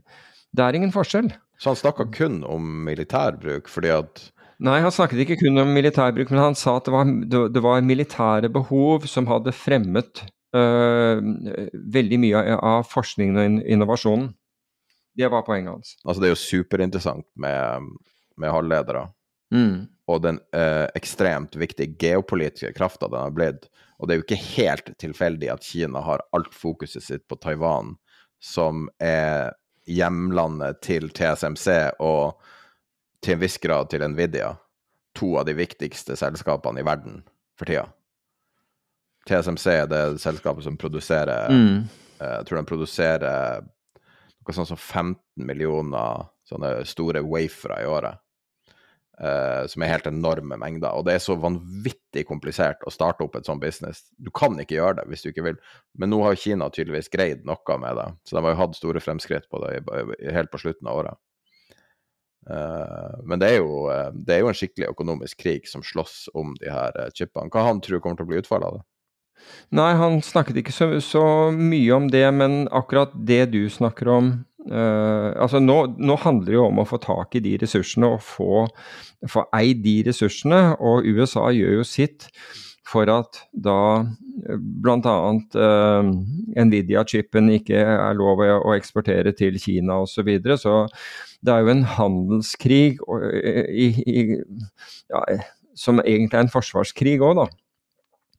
det, er ingen forskjell. Så han snakka kun om militærbruk, fordi at Nei, han snakket ikke kun om militærbruk, men han sa at det var, det, var militære behov som hadde fremmet øh, veldig mye av forskningen og innovasjonen. Det var poenget hans. Altså Det er jo superinteressant med, med halvledere. Mm. Og den eh, ekstremt viktige geopolitiske krafta den har blitt. Og det er jo ikke helt tilfeldig at Kina har alt fokuset sitt på Taiwan, som er hjemlandet til TSMC og til en viss grad til Nvidia. To av de viktigste selskapene i verden for tida. TSMC er det selskapet som produserer mm. Eh, jeg tror de produserer noe sånt som 15 millioner sånne store wafere i året. Uh, som er helt enorme mengder. Og det er så vanvittig komplisert å starte opp et sånt business. Du kan ikke gjøre det hvis du ikke vil. Men nå har Kina tydeligvis greid noe med det. Så de har jo hatt store fremskritt på det helt på slutten av året. Uh, men det er, jo, uh, det er, jo, en skikkelig økonomisk krig som slåss om de her chipene. Hva han tror kommer til å bli utfallet av det? Nei, han snakket ikke så, så mye om det, men akkurat det du snakker om Uh, altså nå, nå, handler det jo om å få tak i de ressursene og få, få eid de ressursene. Og USA gjør jo sitt for at da eh, bl.a. Uh, Nvidia-chipen ikke er lov å eksportere til Kina osv. Så, videre. så det er jo en handelskrig og, i, i, ja, som egentlig er en forsvarskrig òg, da.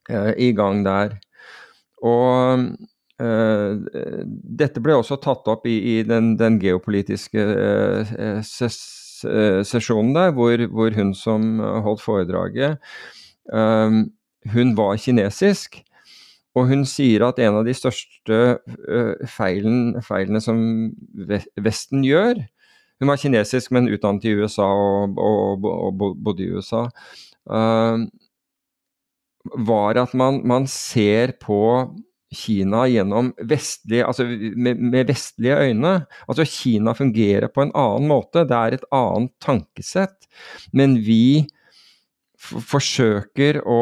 Uh, I gang der. Og Eh, dette ble også tatt opp i, i den, den, geopolitiske uh, ses, sesjonen der, hvor, hvor, hun som holdt foredraget, hun var kinesisk. Og hun sier at en av de største feilen, feilene som Vesten gjør Hun var kinesisk, men utdannet i USA og, og, og bodde i USA. var at man, man ser på Kina gjennom vestlige, altså med, med, vestlige øyne. Altså Kina fungerer på en annen måte, det er et annet tankesett. Men vi forsøker å,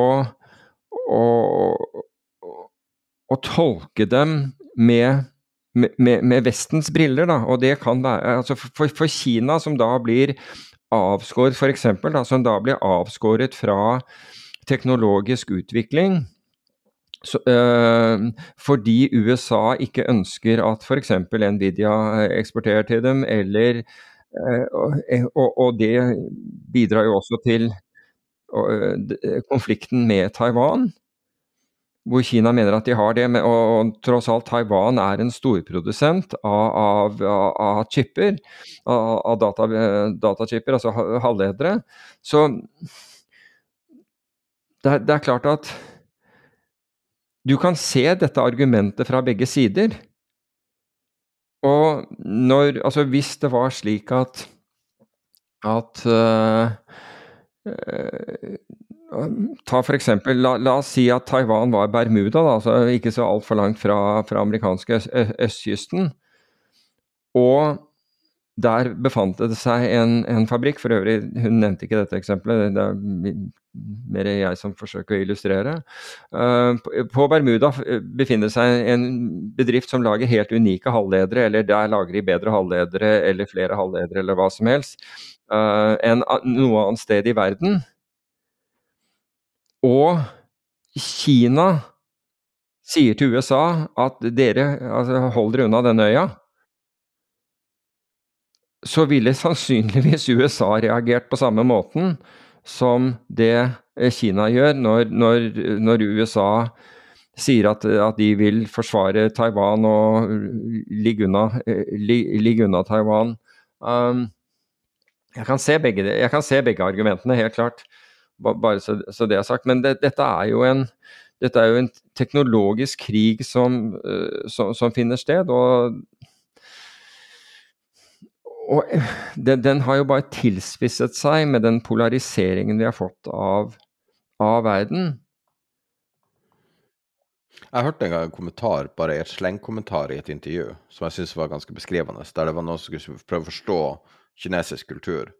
å, å, tolke dem med, med, med, Vestens briller, da. Og det kan være altså for, for Kina, som da blir avskåret, f.eks., som da blir avskåret fra teknologisk utvikling så, øh, fordi USA ikke ønsker at f.eks. Nvidia eh, eksporterer til dem, eller øh, og, og, det bidrar jo også til øh, konflikten med Taiwan. Hvor Kina mener at de har det, og, og tross alt Taiwan er en storprodusent av, av, av chipper, av, av data, datachipper, altså halvledere. Så det, det er klart at du kan se dette argumentet fra begge sider. Og når Altså, hvis det var slik at at uh, uh, Ta for eksempel, la, la, oss si at Taiwan var Bermuda, da, altså ikke så altfor langt fra, fra amerikanske østkysten. Og der befant det seg en, en, fabrikk, for øvrig, hun nevnte ikke dette eksempelet, det er mer jeg som forsøker å illustrere. Uh, på Bermuda befinner det seg en bedrift som lager helt unike halvledere, eller der lager de bedre halvledere eller flere halvledere eller hva som helst, uh, enn noe annet sted i verden. Og Kina sier til USA at dere altså, hold dere unna denne øya så ville sannsynligvis USA reagert på samme måten som det eh, Kina gjør når, når, når USA sier at, at, de vil forsvare Taiwan og ligge unna, eh, ligge unna Taiwan. Um, jeg, kan begge, jeg, kan se begge, argumentene, helt klart, bare så, så det er sagt. Men det, dette, er en, dette er jo en teknologisk krig som, som, som finner sted. og og den, den, har jo bare tilspisset seg med den polariseringen vi har fått av, av verden. Jeg hørte en gang en kommentar, bare et slengkommentar i et intervju, som jeg syntes var ganske beskrivende, der det var noen som skulle prøve å forstå kinesisk kultur,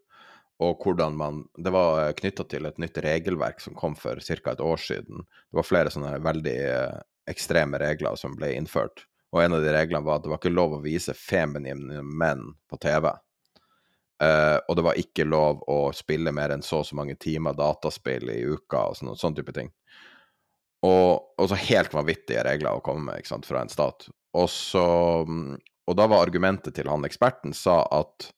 og hvordan man Det var knytta til et nytt regelverk som kom for ca. et år siden. Det var flere sånne veldig eh, ekstreme regler som ble innført. Og en av de reglene var at det var ikke lov å vise feminine menn på TV. Uh, og det var ikke lov å spille mer enn så og så mange timer dataspill i uka og sånn, sånn type ting. Og, og, så helt vanvittige regler å komme med ikke sant, fra en stat. Og, så, og da var argumentet til han eksperten sa at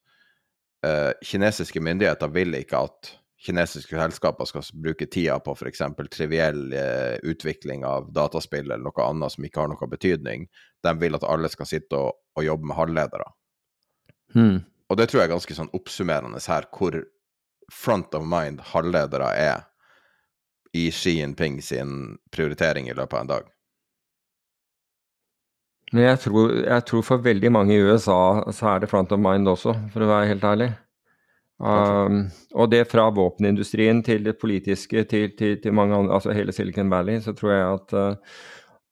uh, kinesiske myndigheter vil ikke at kinesiske selskaper skal bruke tida på f.eks. triviell eh, utvikling av dataspill eller noe annet som ikke har noe betydning. De vil at alle skal sitte og, og jobbe med halvledere. Hmm. Og det tror jeg er ganske sånn oppsummerende her, hvor front of mind halvledere er i Xi Jinping sin prioritering i løpet av en dag. Men jeg tror, jeg tror for veldig mange i USA så er det front of mind også, for å være helt ærlig. Um, og det fra våpenindustrien til det politiske til, til, til, mange andre, altså hele Silicon Valley, så tror jeg at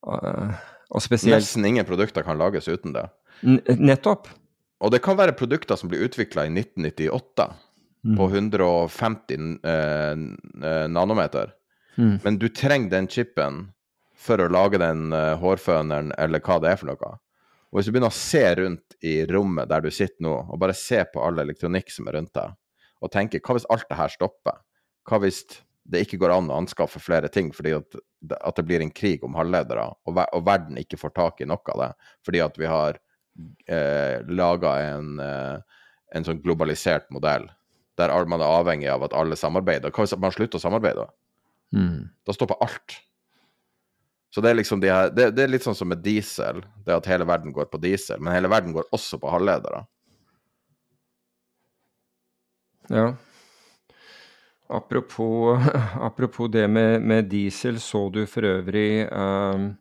uh, Og spesielt Nesten ingen produkter kan lages uten det. Nettopp. Og det kan være produkter som blir utvikla i 1998 mm. på 150 uh, nanometer. Mm. Men du trenger den chipen for å lage den hårføneren eller hva det er for noe. Og hvis du begynner å se rundt i rommet der du sitter nå, og bare se på all elektronikk som er rundt deg, og tenke hva hvis alt det her stopper? Hva hvis det ikke går an å anskaffe flere ting fordi at, at det blir en krig om halvledere, og, ver og, verden ikke får tak i noe av det fordi at vi har eh, laga en, eh, en sånn globalisert modell der man er avhengig av at alle samarbeider. Hva hvis man slutter å samarbeide? Mm. Da stopper alt. Så det er liksom de her, det, det, er litt sånn som med diesel, det at hele verden går på diesel. Men hele verden går også på halvledere. Ja. Apropos, apropos det med, med, diesel, så du for øvrig um,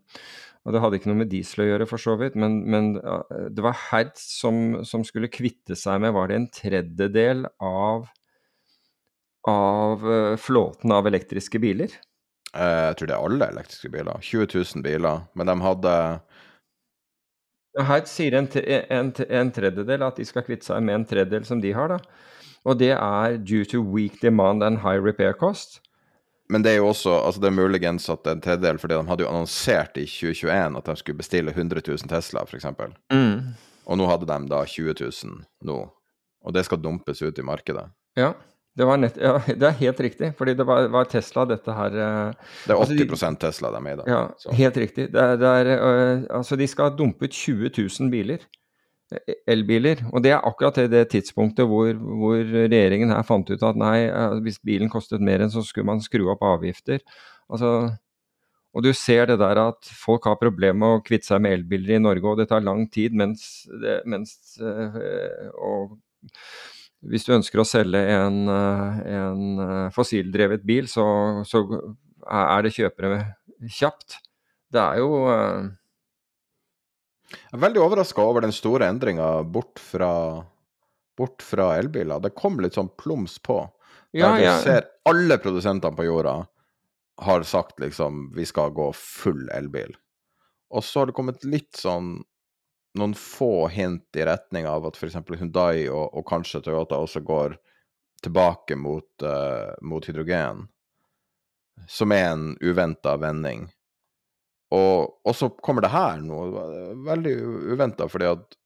og Det hadde ikke noe med diesel å gjøre, for så vidt, men, men det var Hertz som, som, skulle kvitte seg med Var det en tredjedel av, av uh, flåten av elektriske biler? Eh, jeg tror det er alle elektriske biler. 20 000 biler. Men de hadde Her sier en, en, en, tredjedel at de skal kvitte seg med en tredjedel som de har, da. Og det er due to weak demand and high repair cost. Men det er jo også altså det er muligens at en tredjedel fordi de hadde jo annonsert i 2021 at de skulle bestille 100 000 Tesla, f.eks. Mm. Og nå hadde de da 20 000 nå. Og det skal dumpes ut i markedet. Ja. Det, nett, ja, det er helt riktig, fordi det var, var Tesla dette her eh, Det er 80 altså de, Tesla de er med i, da. Ja, så. helt riktig. Det er, det er, uh, altså de skal dumpe ut 20 000 biler. Eh, elbiler. Og det er akkurat det, det tidspunktet hvor, hvor, regjeringen her fant ut at nei, hvis bilen kostet mer enn så skulle man skru opp avgifter. Altså, og du ser det der at folk har problemer med å kvitte seg med elbiler i Norge, og det tar lang tid mens, det, mens og hvis du ønsker å selge en, eh, en eh, fossildrevet bil, så, så, er det kjøpere kjapt. Det er jo uh... Jeg er veldig overraska over den store endringa bort bort fra elbiler. Det kom litt sånn plums på. Der ja, ja. du ser alle produsentene på jorda har sagt liksom vi skal gå full elbil. Og så har det kommet litt sånn noen få hint i retning av at f.eks. Hundai og, og, kanskje Toyota også går tilbake mot, uh, mot hydrogen, som er en uventa vending. Og, og, så kommer det her noe veldig uventa, fordi at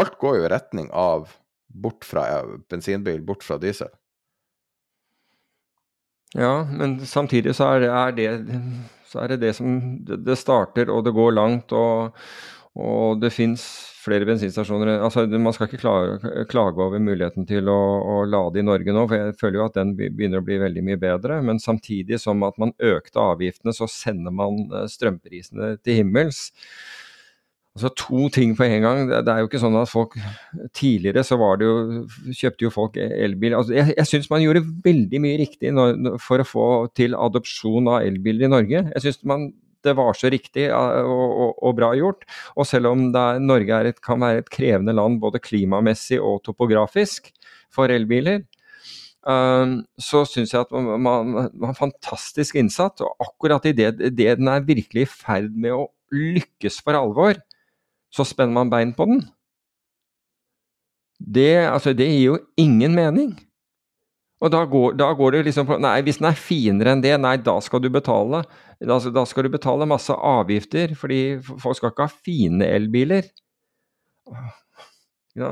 alt går jo i retning av bort fra bensinbil, bort fra diesel. Ja, men samtidig så er er det, så er det, det som Det starter, og det går langt, og, og det fins flere bensinstasjoner altså Man skal ikke klage, klage over muligheten til å, å, lade i Norge nå, for jeg føler jo at den begynner å bli veldig mye bedre. Men samtidig som at man økte avgiftene, så sender man eh, strømprisene til himmels. Altså To ting på en gang. Det, er jo ikke sånn at folk Tidligere så var det jo, kjøpte jo folk elbil. Altså jeg jeg syns man gjorde veldig mye riktig for å få til adopsjon av elbiler i Norge. Jeg synes man det var så riktig og, og, og bra gjort. Og selv om er, Norge er et, kan være et krevende land både klimamessig og topografisk for elbiler, um, så syns jeg at man, har fantastisk innsatt. Og akkurat idet det den er virkelig i ferd med å lykkes for alvor, så spenner man bein på den. Det, altså, det gir jo ingen mening. Og da går, da går, det liksom på Nei, hvis den er finere enn det, nei, da skal du betale. Da, da, skal du betale masse avgifter, fordi folk skal ikke ha fine elbiler. Ja,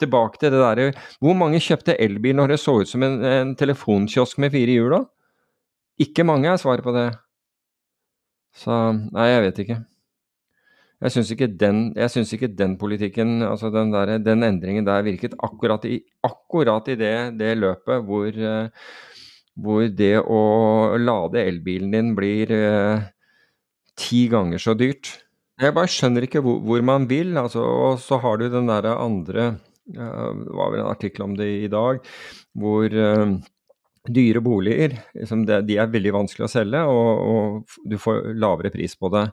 tilbake til det derre Hvor mange kjøpte elbil når det så ut som en, en telefonkiosk med fire hjul, da? Ikke mange er svaret på det. Så Nei, jeg vet ikke. Jeg syns ikke, ikke, den politikken, altså den, der, den, endringen der virket akkurat i, akkurat i det, det, løpet hvor, uh, hvor, det å lade elbilen din blir eh, ti ganger så dyrt. Jeg bare skjønner ikke hvor, hvor man vil. Altså, og så har du den derre andre Det var vel en artikkel om det i dag, hvor dyre boliger liksom det, de er veldig vanskelig å selge, og, og du får lavere pris på det.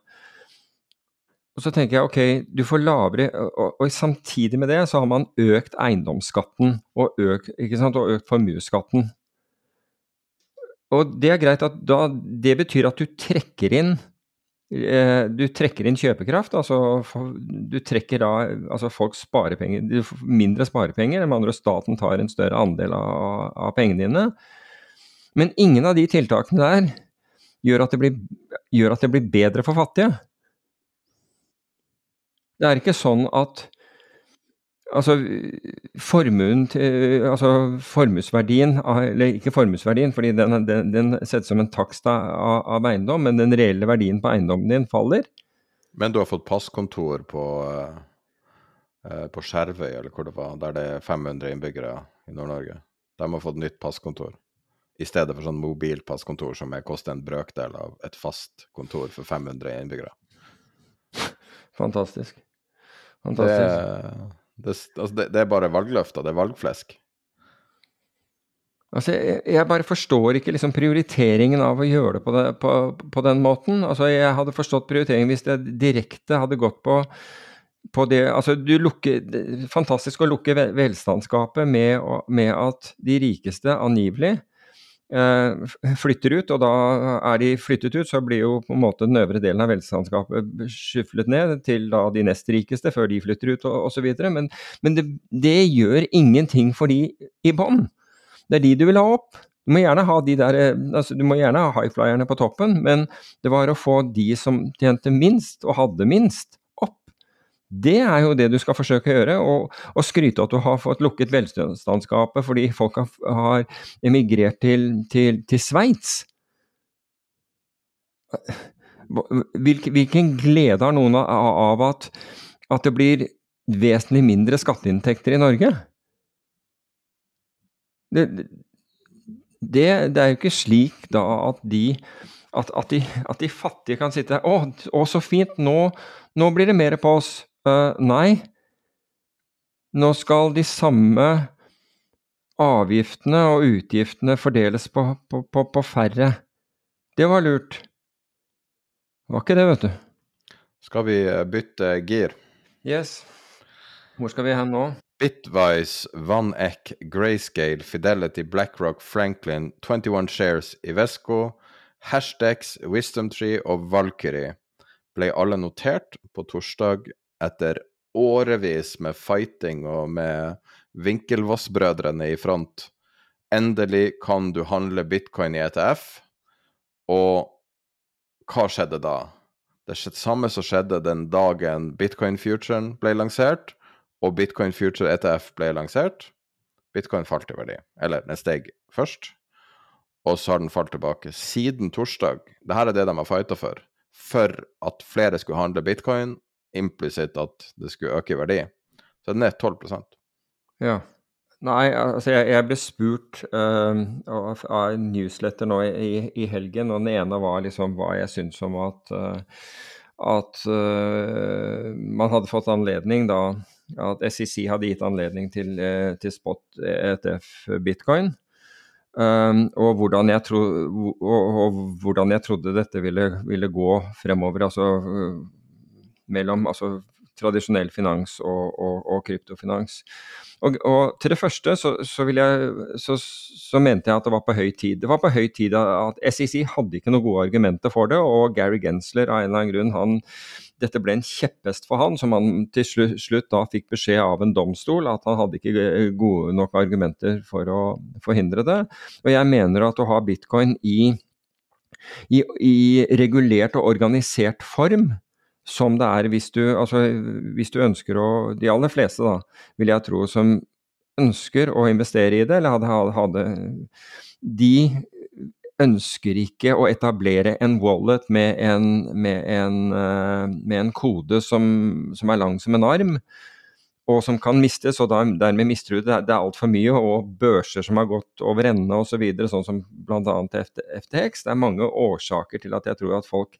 Og så tenker jeg ok, du får lavere og, og, samtidig med det så har man økt eiendomsskatten og økt, og økt formuesskatten. Og det er greit at da Det betyr at du trekker inn eh, du trekker inn kjøpekraft. altså Du trekker da altså Folk sparepenger mindre sparepenger. Med andre staten tar en større andel av, av pengene dine. Men ingen av de tiltakene der gjør at det blir, at det blir bedre for fattige. Det er ikke sånn at Altså, formuen til, altså formuesverdien, eller ikke formuesverdien, fordi den, den, den settes som en takst av, av, eiendom, men den reelle verdien på eiendommen din faller. Men du har fått passkontor på, uh, på Skjervøy, eller hvor det var, der det er 500 innbyggere i Nord-Norge. De har fått nytt passkontor. I stedet for sånn mobilpasskontor som koster en brøkdel av et fast kontor for 500 innbyggere. Fantastisk. Fantastisk. Det, det, altså det, det er bare valgløfter, det er valgflesk. Altså, jeg, jeg, bare forstår ikke liksom prioriteringen av å gjøre det på, det på, på, den måten. Altså, jeg hadde forstått prioriteringen hvis det direkte hadde gått på, på det Altså, du lukker Fantastisk å lukke velstandsgapet med, med at de rikeste angivelig flytter ut, og da er de flyttet ut, så blir jo på en måte den øvre delen av velstandskapet skyflet ned til da de nest rikeste før de flytter ut og osv. Men, men det, det, gjør ingenting for de i bånn. Det er de du vil ha opp. Du må gjerne ha de der, eh, altså du må gjerne ha highflyerne på toppen, men det var å få de som tjente minst og hadde minst, det er jo det du skal forsøke å gjøre, og skryte at du har fått lukket velstandsgapet fordi folk har, har emigrert til, til, til Sveits. Hvilken, hvilken, glede har noen av, av at, at, det blir vesentlig mindre skatteinntekter i Norge? Det, det, det er jo ikke slik da at de, at, at de, at de fattige kan sitte Å, å så fint, nå, nå blir det mer på oss. Uh, nei, nå skal de samme avgiftene og utgiftene fordeles på, på, på, på færre. Det var lurt. Det var ikke det, vet du. Skal vi eh, bytte gir? Yes. Hvor skal vi hen nå? Bitwise, VanEck, Grayscale, Fidelity, BlackRock, Franklin, 21 Shares, Ivesco, Hashtags, WisdomTree og Valkyrie ble alle notert på torsdag etter årevis med fighting og med vinkelvassbrødrene i front. Endelig kan du handle bitcoin i ETF. Og hva skjedde da? Det samme som skjedde den dagen bitcoin-futuren ble lansert, og bitcoin future ETF ble lansert. Bitcoin falt i verdi. Eller den steg først, og så har den falt tilbake. Siden torsdag Dette er det de har fighta for. For at flere skulle handle bitcoin, implisitt at det skulle øke i verdi. Så den er 12% Ja. Nei, altså jeg, jeg ble spurt uh, av, en newsletter nå i, i, helgen, og den ene var liksom hva jeg syns om at, uh, at uh, man hadde fått anledning da At SEC hadde gitt anledning til, til spot ETF bitcoin. Um, og, hvordan tro, og, og, hvordan jeg trodde dette ville, ville gå fremover. Altså mellom altså, tradisjonell finans og, og kryptofinans. Og, og, til det første så, så, jeg, så, så, mente jeg at det var på høy tid. Det var på høy tid at SEC hadde ikke noen gode argumenter for det, og Gary Gensler av en eller annen grunn, han, dette ble en kjepphest for han, som han til slutt, slutt, da fikk beskjed av en domstol at han hadde ikke gode nok argumenter for å forhindre det. Og jeg mener at å ha bitcoin i, i, i regulert og organisert form som det er hvis du, altså, hvis du ønsker å De aller fleste, da, vil jeg tro, som ønsker å investere i det, eller hadde, hadde De ønsker ikke å etablere en wallet med en, med en, eh, med en kode som, som, er lang som en arm, og som kan mistes, og dermed mister du det. Det er altfor mye, og børser som har gått over ende osv., så videre, sånn som bl.a. FTX. Det er mange årsaker til at jeg tror at folk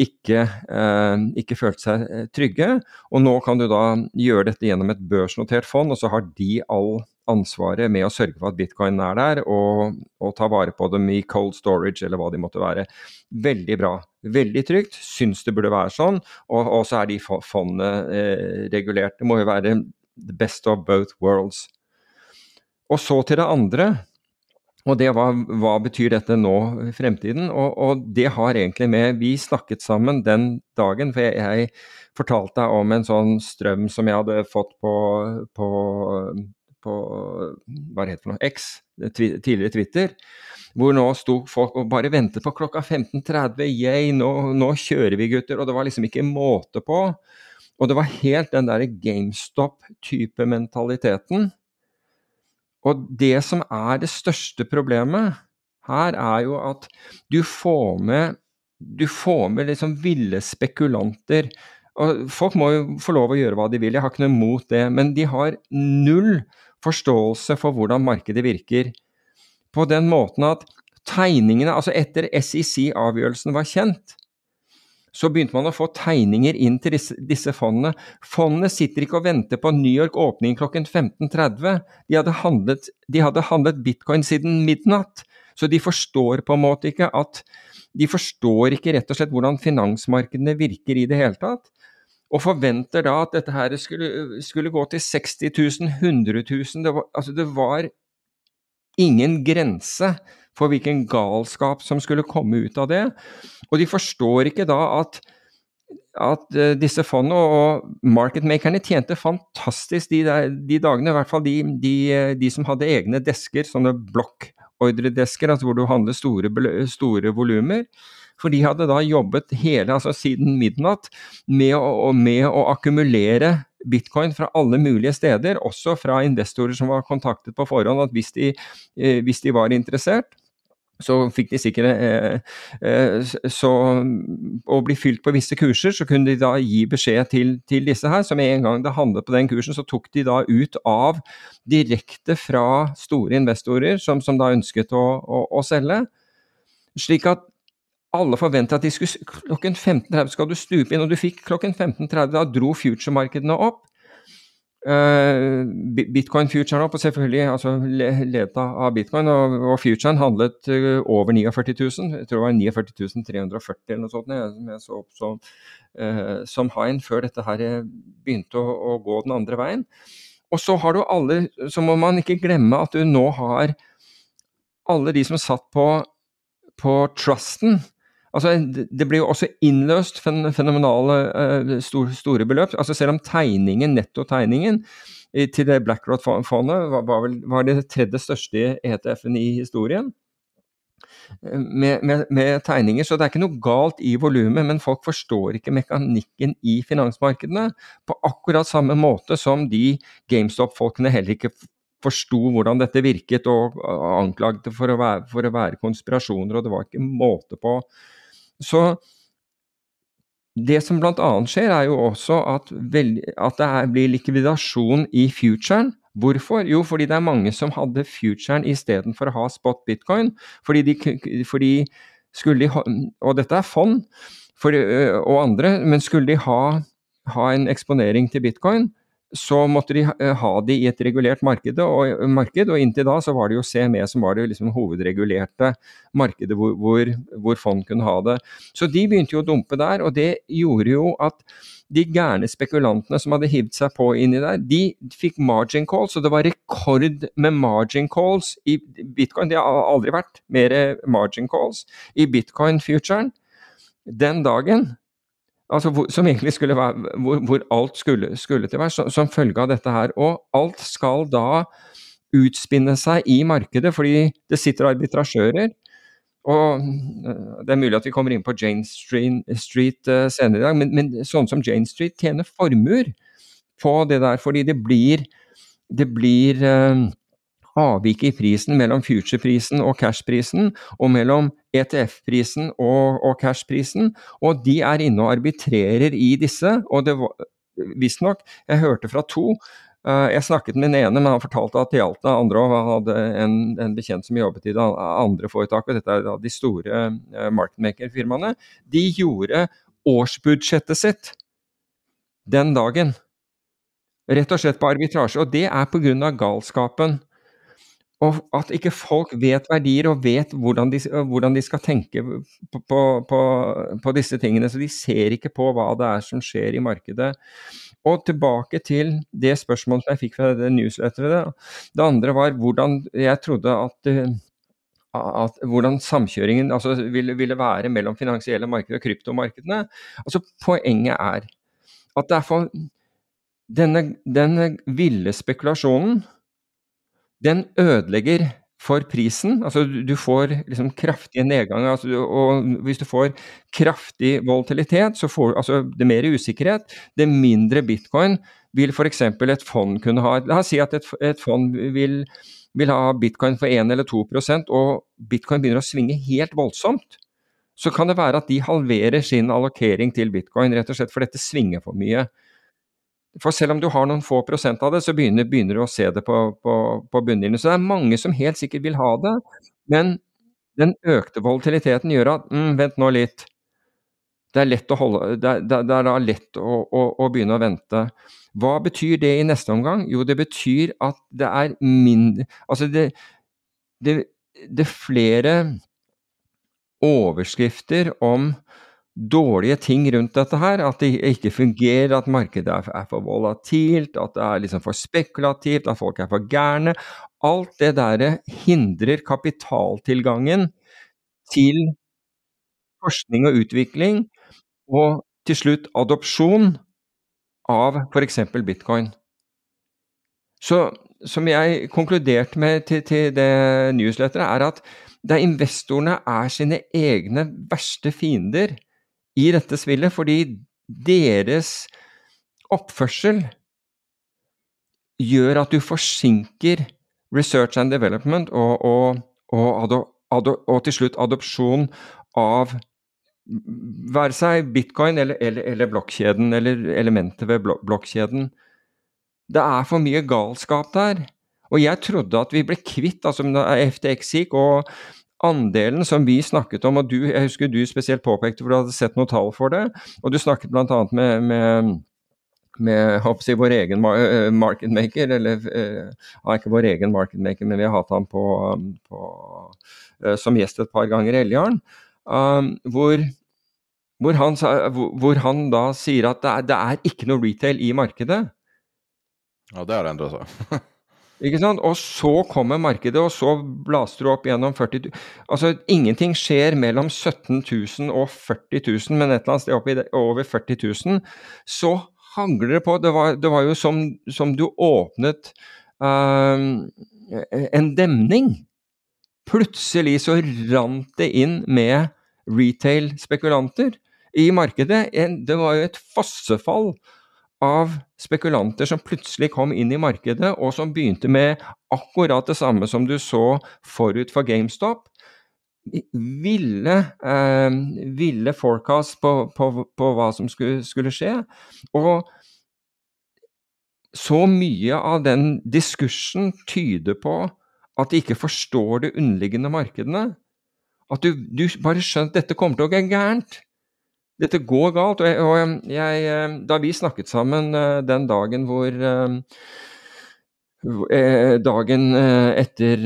ikke, eh, ikke følte seg eh, trygge. Og nå kan du da gjøre dette gjennom et børsnotert fond, og så har de all ansvaret med å sørge for at bitcoin er der, og, og, ta vare på dem i cold storage eller hva de måtte være. Veldig bra. Veldig trygt. Syns det burde være sånn. Og, og så er de fondene eh, regulert. Det må jo være the best of both worlds. Og så til det andre. Og det var hva betyr dette nå i fremtiden? Og, og, det har egentlig med Vi snakket sammen den dagen, for jeg, jeg fortalte deg om en sånn strøm som jeg hadde fått på, på, på Hva det heter for noe? X, tidligere Twitter. Hvor nå sto folk og bare ventet på klokka 15.30. Yay, nå, nå kjører vi, gutter. Og det var liksom ikke måte på. Og det var helt den derre GameStop-type mentaliteten og det som er det største problemet her, er jo at du får med, du får med liksom ville spekulanter. Og folk må jo få lov å gjøre hva de vil, jeg har ikke noe imot det. Men de har null forståelse for hvordan markedet virker. På den måten at tegningene, altså etter SEC-avgjørelsen var kjent, så begynte man å få tegninger inn til disse, fondene. Fondene sitter ikke og venter på New York åpning klokken 15.30. De, hadde handlet, de hadde handlet bitcoin siden midnatt. Så de forstår på en måte ikke at De forstår ikke rett og slett hvordan finansmarkedene virker i det hele tatt. Og forventer da at dette her skulle, skulle gå til 60 000, 100 000. Det var, altså det var ingen grense for hvilken galskap som skulle komme ut av det. Og de forstår ikke da at, at uh, disse fondene og marketmakerne tjente fantastisk de, de, dagene, i hvert fall de, de, de som hadde egne desker, sånne blokkordredesker, altså hvor du handler store, store volumer. For de hadde da jobbet hele, altså siden midnatt med å, med å akkumulere bitcoin fra alle mulige steder, også fra investorer som var kontaktet på forhånd, at hvis de, eh, hvis de var interessert, så fikk de sikkert eh, eh, så Å bli fylt på visse kurser, så kunne de da gi beskjed til, til disse her. Så med en gang det handlet på den kursen, så tok de da ut av direkte fra store investorer som, som da ønsket å, å, å, selge. Slik at alle forventet at de skulle klokken 15.30 skal du stupe inn, og du fikk klokken 15.30. Da dro future-markedene opp. Uh, bitcoin future nå, selvfølgelig altså, ledet av bitcoin. Og, og futuren handlet uh, over 49 000. Jeg tror det var 49 340 eller noe sånt som jeg så opp som, uh, som high før dette her begynte å, å, gå den andre veien. Og så har du alle Så må man ikke glemme at du nå har alle de som satt på, på trusten. Altså, det blir jo også innløst fenomenale uh, store, beløp. Altså Selv om tegningen, nettotegningen til det BlackRock-fondet var, var, var, det tredje største ETF-en i historien. Med, med, med, tegninger, så det er ikke noe galt i volumet, men folk forstår ikke mekanikken i finansmarkedene på akkurat samme måte som de GameStop-folkene heller ikke forsto hvordan dette virket, og anklagde for å, være, for å være konspirasjoner, og det var ikke måte på. Så det som bl.a. skjer, er jo også at, veld, at det er, blir likvidasjon i futuren. Hvorfor? Jo, fordi det er mange som hadde futuren istedenfor å ha spot bitcoin. Fordi de, fordi skulle de Og dette er fond for, og andre, men skulle de ha, ha en eksponering til bitcoin, så måtte de eh, ha de i et regulert marked, og, marked, og inntil da så var det jo CME som var det liksom hovedregulerte markedet hvor, hvor, hvor, fond kunne ha det. Så de begynte jo å dumpe der, og det gjorde jo at de gærne spekulantene som hadde hivd seg på inni der, de fikk margin calls, og det var rekord med margin calls i bitcoin. Det har aldri vært mer margin calls i bitcoin-futuren den dagen altså hvor, som egentlig skulle være hvor, hvor alt skulle, skulle, til være, som, følge av dette her. Og alt skal da utspinne seg i markedet, fordi det sitter arbitrasjører. Og øh, Det er mulig at vi kommer inn på Jane Street, Street uh, senere i dag, men, men sånne som Jane Street tjener formuer på det der, fordi det blir, det blir uh, avviket i prisen mellom future-prisen og cash-prisen, og mellom ETF-prisen og, og cash-prisen. Og de er inne og arbitrerer i disse. Og det var visstnok, jeg hørte fra to uh, Jeg snakket med den ene, men han fortalte at det gjaldt det andre òg. Han hadde en, en, bekjent som jobbet i det andre foretaket, dette er da de store uh, marketmaker-firmaene. De gjorde årsbudsjettet sitt den dagen. Rett og slett på arbitrasje. Og det er pga. galskapen og at ikke folk vet verdier og vet hvordan de, hvordan de skal tenke på, på, på, disse tingene. Så de ser ikke på hva det er som skjer i markedet. Og tilbake til det spørsmålet som jeg fikk fra det newsletteret. Det andre var hvordan jeg trodde at, at hvordan samkjøringen altså, ville, ville, være mellom finansielle markeder og kryptomarkedene. Altså, poenget er at det denne, denne ville spekulasjonen den ødelegger for prisen. Altså du får liksom kraftige nedganger. Altså, og hvis du får kraftig volatilitet, så får du altså det mer usikkerhet, det mindre bitcoin vil f.eks. et fond kunne ha. La oss si at et, et fond vil, vil, ha bitcoin for 1 eller 2% og bitcoin begynner å svinge helt voldsomt. Så kan det være at de halverer sin allokering til bitcoin, rett og slett for dette svinger for mye. For selv om du har noen få prosent av det, så begynner, begynner du å se det på, på, på bunnlinjen. Så det er mange som helt sikkert vil ha det, men den økte volatiliteten gjør at mm, vent nå litt. Det er lett å, holde, det er, da lett å, å, å, begynne å vente. Hva betyr det i neste omgang? Jo, det betyr at det er mindre Altså, det, det, det er flere overskrifter om dårlige ting rundt dette her. At det ikke fungerer, at markedet er for volatilt, at det er liksom for spekulativt, at folk er for gærne. Alt det der hindrer kapitaltilgangen til forskning og utvikling, og til slutt adopsjon av f.eks. bitcoin. Så som jeg konkluderte med til, til det newsletteret, er at der investorene er sine egne verste fiender, i dette spillet, fordi deres oppførsel gjør at du forsinker research and development og, og, og, og til slutt adopsjon av være seg bitcoin eller, eller, eller blokkjeden, eller elementet ved blokkjeden. Det er for mye galskap der. Og jeg trodde at vi ble kvitt altså FTX gikk, og andelen som vi snakket om, og du, jeg husker du spesielt påpekte for du hadde sett noen tall for det, og du snakket bl.a. med, med med si, vår egen marketmaker, eller uh, ikke vår egen marketmaker, men vi har hatt ham på, på, uh, som gjest et par ganger i Eljarn, um, hvor, hvor, han, hvor, han, da sier at det er, det er, ikke noe retail i markedet. Ja, det har endra seg. Ikke sant? Og så kommer markedet, og så blaster du opp gjennom 40 000 Altså, ingenting skjer mellom 17 000 og 40 000, men et eller annet sted oppi over 40 000, så hangler det på. Det var, det var jo som, som, du åpnet uh, en demning. Plutselig så rant det inn med retail-spekulanter i markedet. Det var jo et fossefall av spekulanter som plutselig kom inn i markedet, og som begynte med akkurat det samme som du så forut for GameStop. Ville, eh, ville forecast på, på, på, hva som skulle, skulle, skje. Og så mye av den diskursen tyder på at de ikke forstår de underliggende markedene. At du, du bare skjønner at dette kommer til å gå gærent. Dette går galt. Og, jeg, og jeg, eh, da vi snakket sammen eh, den dagen hvor eh, Dagen etter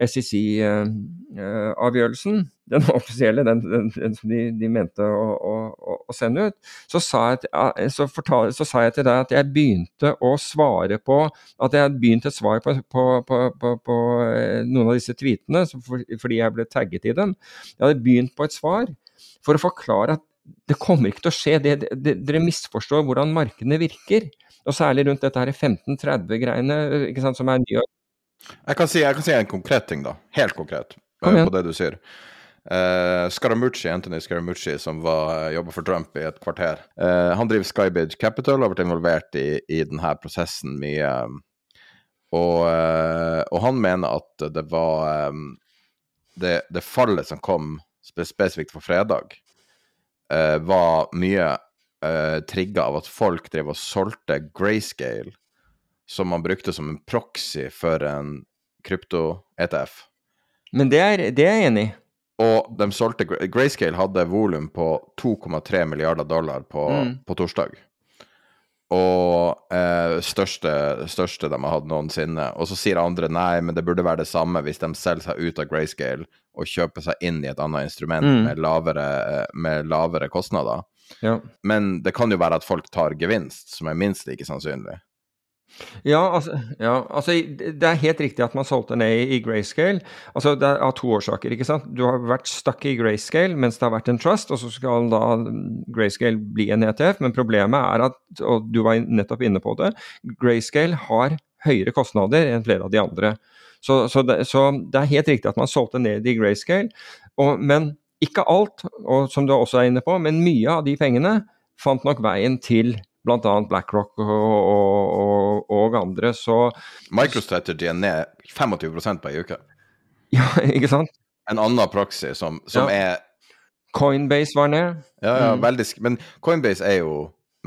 SEC-avgjørelsen, den offisielle, den, den, den som de, de, mente å, å, å, sende ut, så sa, jeg, så, fortal, så sa, jeg, til deg at jeg begynte å svare på At jeg begynte et svar på, på, på, på noen av disse tweetene fordi jeg ble tagget i dem. Jeg hadde begynt på et svar for å forklare at det kommer ikke til å skje. Det, det, dere misforstår hvordan markedene virker. Og særlig rundt dette her 15-30-greiene som er nye. Jeg kan, si, jeg kan si en konkret ting, da. Helt konkret på det du sier. Uh, Scaramucci, Anthony Scaramucci, som uh, jobba for Trump i et kvarter. Uh, han driver Skybidge Capital og har vært involvert i, i denne prosessen mye. Og, uh, og, han mener at det var um, det, det, fallet som kom spesifikt for fredag, uh, var mye uh, trigga av at folk drev og solgte grayscale, som man brukte som en proxy for en krypto-ETF. Men det er, det er jeg enig i. Og de solgte Grayscale hadde volum på 2,3 milliarder dollar på, mm. på torsdag. Og eh, største, største de har hatt noensinne. Og så sier andre nei, men det burde være det samme hvis de selger seg ut av grayscale og kjøper seg inn i et annet instrument mm. med, lavere, med, lavere, kostnader. Ja. Men det kan jo være at folk tar gevinst, som er minst like sannsynlig. Ja altså, ja, altså, det er helt riktig at man solgte ned i grayscale. Altså, det er av to årsaker. ikke sant? Du har vært stuck i grayscale mens det har vært en trust, og så skal da grayscale bli en ETF. Men problemet er at, og du var nettopp inne på det, grayscale har høyere kostnader enn flere av de andre. Så, så, det, så det, er helt riktig at man solgte ned i grayscale. Og, men ikke alt, og som du også er inne på, men mye av de pengene fant nok veien til bl.a. BlackRock og, og, og, andre. Så MicroStrategy er ned 25 på ei uke. Ja, ikke sant? En annen praksis som, som ja. er Coinbase var ned. Ja, ja, mm. veldig Men Coinbase er jo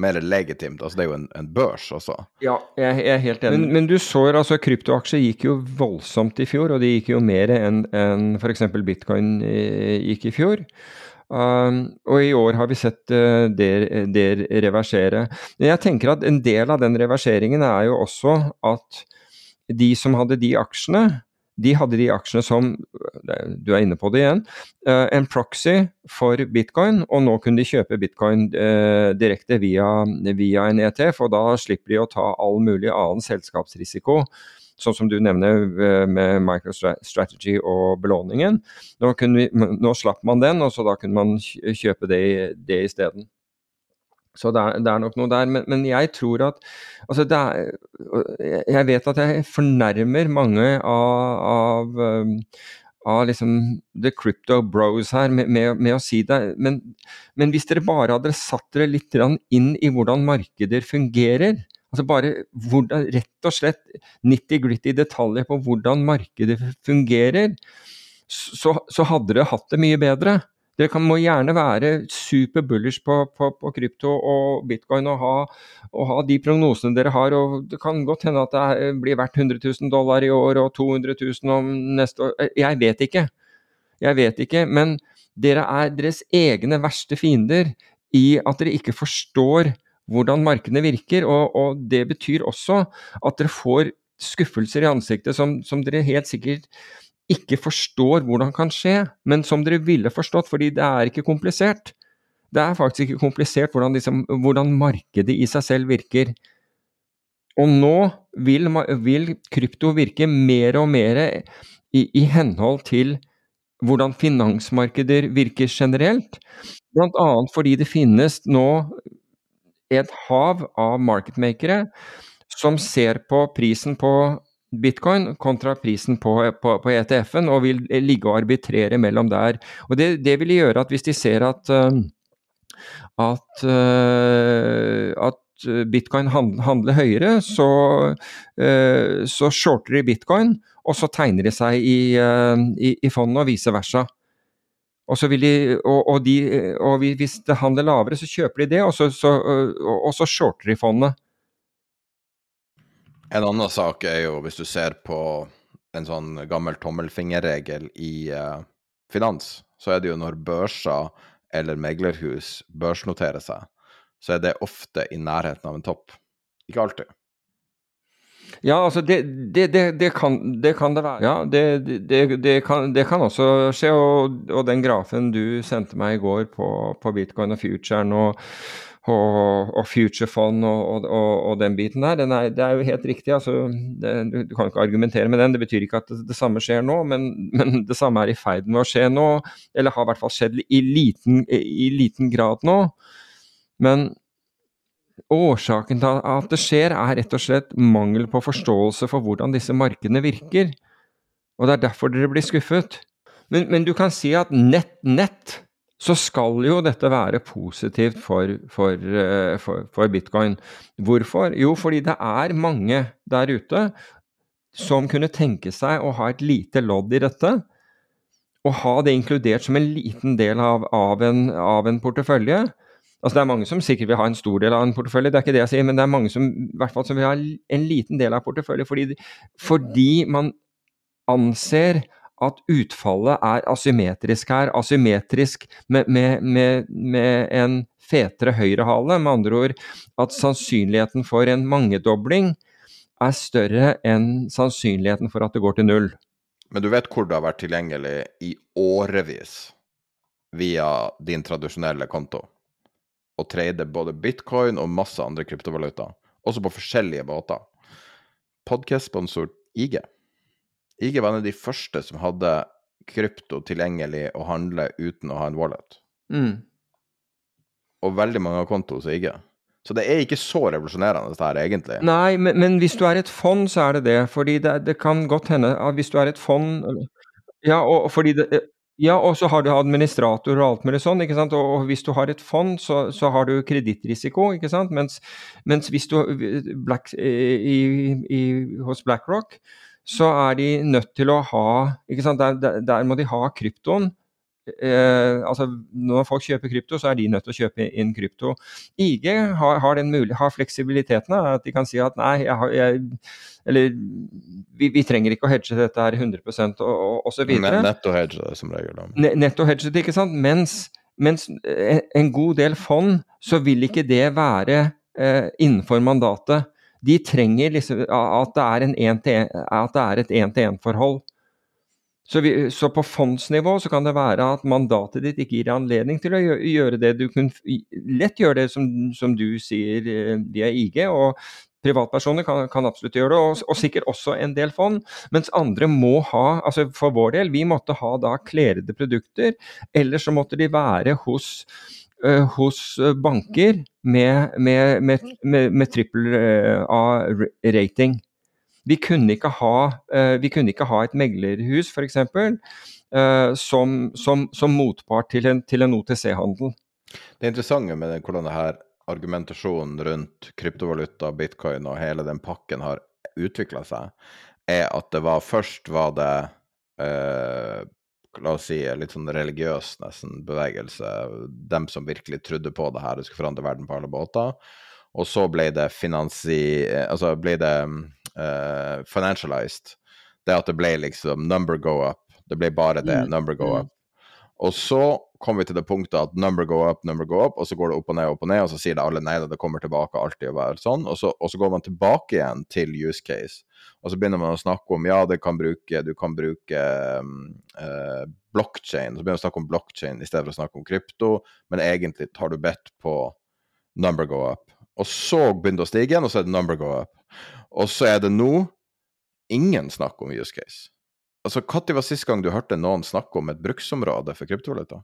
mer legitimt. altså Det er jo en, en børs også. Ja, jeg, jeg er helt enig. Men, men, du så altså kryptoaksjer gikk jo voldsomt i fjor, og de gikk jo mer enn en f.eks. bitcoin eh, gikk i fjor. Um, og i år har vi sett det, det, reversere. Men jeg tenker at en del av den reverseringen er jo også at de som hadde de aksjene, de hadde de aksjene som du er inne på det igjen, uh, en proxy for bitcoin, og nå kunne de kjøpe bitcoin uh, direkte via, via, en ETF, og da slipper de å ta all mulig annen selskapsrisiko. Sånn som du nevner uh, med MicroStrategy og belåningen. Nå, vi, nå, slapp man den, og så da kunne man kjøpe det, det isteden. Så det er, det er, nok noe der. Men, men jeg tror at altså er, Jeg vet at jeg fornærmer mange av, av, um, av liksom the crypto bros her med, med, med å si det. Men, men, hvis dere bare hadde satt dere litt inn i hvordan markeder fungerer, altså bare hvordan, rett og slett nitty-gritty detaljer på hvordan markedet fungerer, så, så hadde dere hatt det mye bedre. Dere kan, må gjerne være super bullish på, på, på, krypto og bitcoin og ha, og ha, de prognosene dere har. og Det kan godt hende at det blir verdt 100 000 dollar i år og 200 000 om neste år. Jeg vet ikke. Jeg vet ikke. Men dere er deres egne verste fiender i at dere ikke forstår hvordan markedene virker. Og, og det betyr også at dere får skuffelser i ansiktet som, som dere helt sikkert ikke forstår hvordan kan skje, men som dere ville forstått, fordi det er ikke komplisert. Det er faktisk ikke komplisert hvordan, liksom, hvordan markedet i seg selv virker. Og nå vil, vil krypto virke mer og mer i, i henhold til hvordan finansmarkeder virker generelt. Blant annet fordi det finnes nå et hav av marketmakere som ser på prisen på bitcoin kontra prisen på, på, på ETF-en, og vil ligge og arbitrere mellom der. Og det, det vil gjøre at hvis de ser at, eh, at, eh, at bitcoin handler høyere, så, eh, så shorter de bitcoin, og så tegner de seg i, eh, i, i fondet og vice versa. Og, så vil de, og, og, de, og hvis det handler lavere, så kjøper de det, og så, så, og, så shorter de fondet. En annen sak er jo hvis du ser på en sånn gammel tommelfingerregel i uh, finans, så er det jo når børser eller meglerhus børsnoterer seg, så er det ofte i nærheten av en topp. Ikke alltid. Ja, altså det, det, det, kan, det kan det være. Ja, kan, det kan også skje. Og, og den grafen du sendte meg i går på, på bitcoin og futuren og, og, og futurefond og, og, den biten der, er, det er jo helt riktig. Altså, du, du kan ikke argumentere med den. Det betyr ikke at det samme skjer nå, men, men det samme er i ferd med å skje nå. Eller har i hvert fall skjedd i liten, i liten grad nå. Men Årsaken til at det skjer, er rett og slett mangel på forståelse for hvordan disse markedene virker. Og det er derfor dere blir skuffet. Men, men du kan si at nett, nett, så skal jo dette være positivt for, for, eh, for, for bitcoin. Hvorfor? Jo, fordi det er mange der ute som kunne tenke seg å ha et lite lodd i dette. Og ha det inkludert som en liten del av, av, en, av en portefølje. Altså Det er mange som sikkert vil ha en stor del av en portefølje, det er ikke det jeg sier, men det er mange som i hvert fall som vil ha en liten del av portefølje fordi, fordi man anser at utfallet er asymmetrisk her. Asymmetrisk med, med, med, med en fetere høyrehale. Med andre ord at sannsynligheten for en mangedobling er større enn sannsynligheten for at det går til null. Men du vet hvor det har vært tilgjengelig i årevis via din tradisjonelle konto? Å trade både bitcoin og masse andre kryptovaluta, også på forskjellige båter. Podcast-sponsor IG. IG var en av de første som hadde krypto tilgjengelig å handle uten å ha en wallet. Mm. Og veldig mange har konto hos IG. Så det er ikke så revolusjonerende dette her, egentlig. Nei, men, men hvis du er et fond, så er det det. Fordi det, det kan godt hende at hvis du er et fond Ja, og fordi det ja, og så har du administrator og alt mulig sånn. ikke sant? Og, hvis du har et fond, så, så har du kredittrisiko, ikke sant. Mens, mens hvis du Black, i, i, hos BlackRock, så er de nødt til å ha ikke sant? Der, der, der må de ha kryptoen. Eh, altså Når folk kjøper krypto, så er de nødt til å kjøpe inn krypto. IG har, har, den mulig, har fleksibiliteten at de kan si at nei, jeg har, jeg, eller vi, vi, trenger ikke å hedge dette her 100 og, og, og så videre. Netto hedge det som regel. Netto hedge det, ikke sant. Mens, mens en god del fond, så vil ikke det være eh, innenfor mandatet. De trenger liksom at det er, en en, at det er et én-til-én-forhold. Så, vi, så, på fondsnivå så kan det være at mandatet ditt ikke gir anledning til å gjøre det. Du kan lett gjøre det som, som du sier via IG, og privatpersoner kan, kan absolutt gjøre det, og, og, sikkert også en del fond. Mens andre må ha, altså for vår del, vi måtte ha da klerede produkter, eller så måtte de være hos uh, hos banker med, med, med, med, trippel A-rating. Vi kunne ikke ha, vi kunne ikke ha et meglerhus, f.eks., uh, som, som, som motpart til en, til en OTC-handel. Det interessante med hvordan denne argumentasjonen rundt kryptovaluta, bitcoin og hele den pakken har utvikla seg, er at det var først var det eh, La oss si litt sånn religiøs nesten bevegelse. Dem som virkelig trodde på det her, det skulle forandre verden på alle båter. Og så ble det finansi... Altså ble det uh, financialized. Det at det ble liksom number go up. Det ble bare det. Mm. Number go up. Og så kom vi til det punktet at number go up, number go up, og så går det opp og ned, opp og ned, og så sier det alle nei da, det kommer tilbake alltid å være sånn. Og så, og så, går man tilbake igjen til use case. Og så begynner man å snakke om ja, det kan bruke, du kan bruke uh, blockchain. Så begynner man å snakke om blockchain i stedet for å snakke om krypto, men egentlig har du bedt på number go up. Og så begynner det å stige igjen, og så er det number go up. Og så er det nå ingen snakk om use case. Altså, Når var sist gang du hørte noen snakke om et bruksområde for kryptovaluta?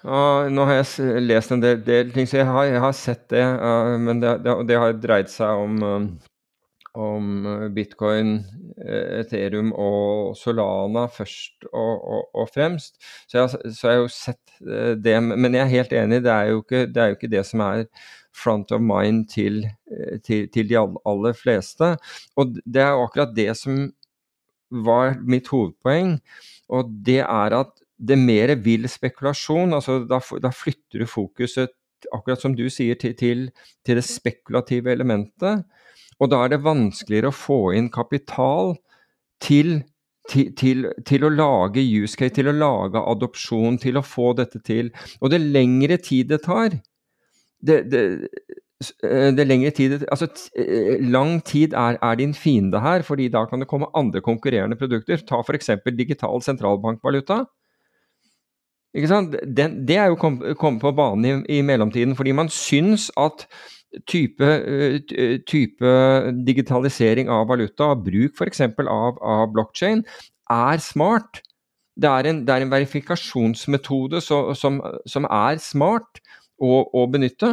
Uh, nå har jeg lest en del, del ting, så jeg har, jeg har sett det. Uh, men det, det, det, har dreid seg om, um, om bitcoin, Ethereum og Solana først og, og, og fremst. Så jeg, så jeg, har jo sett det. Men jeg er helt enig, det er jo ikke det, er jo ikke det som er front of mind til, til, til de aller fleste. Og det er akkurat det som var mitt hovedpoeng. Og det er at det mer vil spekulasjon. altså Da, da flytter du fokuset, akkurat som du sier, til, til, til, det spekulative elementet. Og da er det vanskeligere å få inn kapital til, til å lage use case, til å lage adopsjon, til å få dette til. Og det lengre tid det tar det, det, Eh, det lengre tid Altså, eh, lang tid er, er, din fiende her, fordi da kan det komme andre konkurrerende produkter. Ta f.eks. digital sentralbankvaluta. Ikke sant? Den, det er jo kommet kom på banen i, i, mellomtiden, fordi man syns at type, eh, type digitalisering av valuta, bruk f.eks. av, av blokkjede, er smart. Det er, en, det er en verifikasjonsmetode så, som, som, er smart å, å benytte.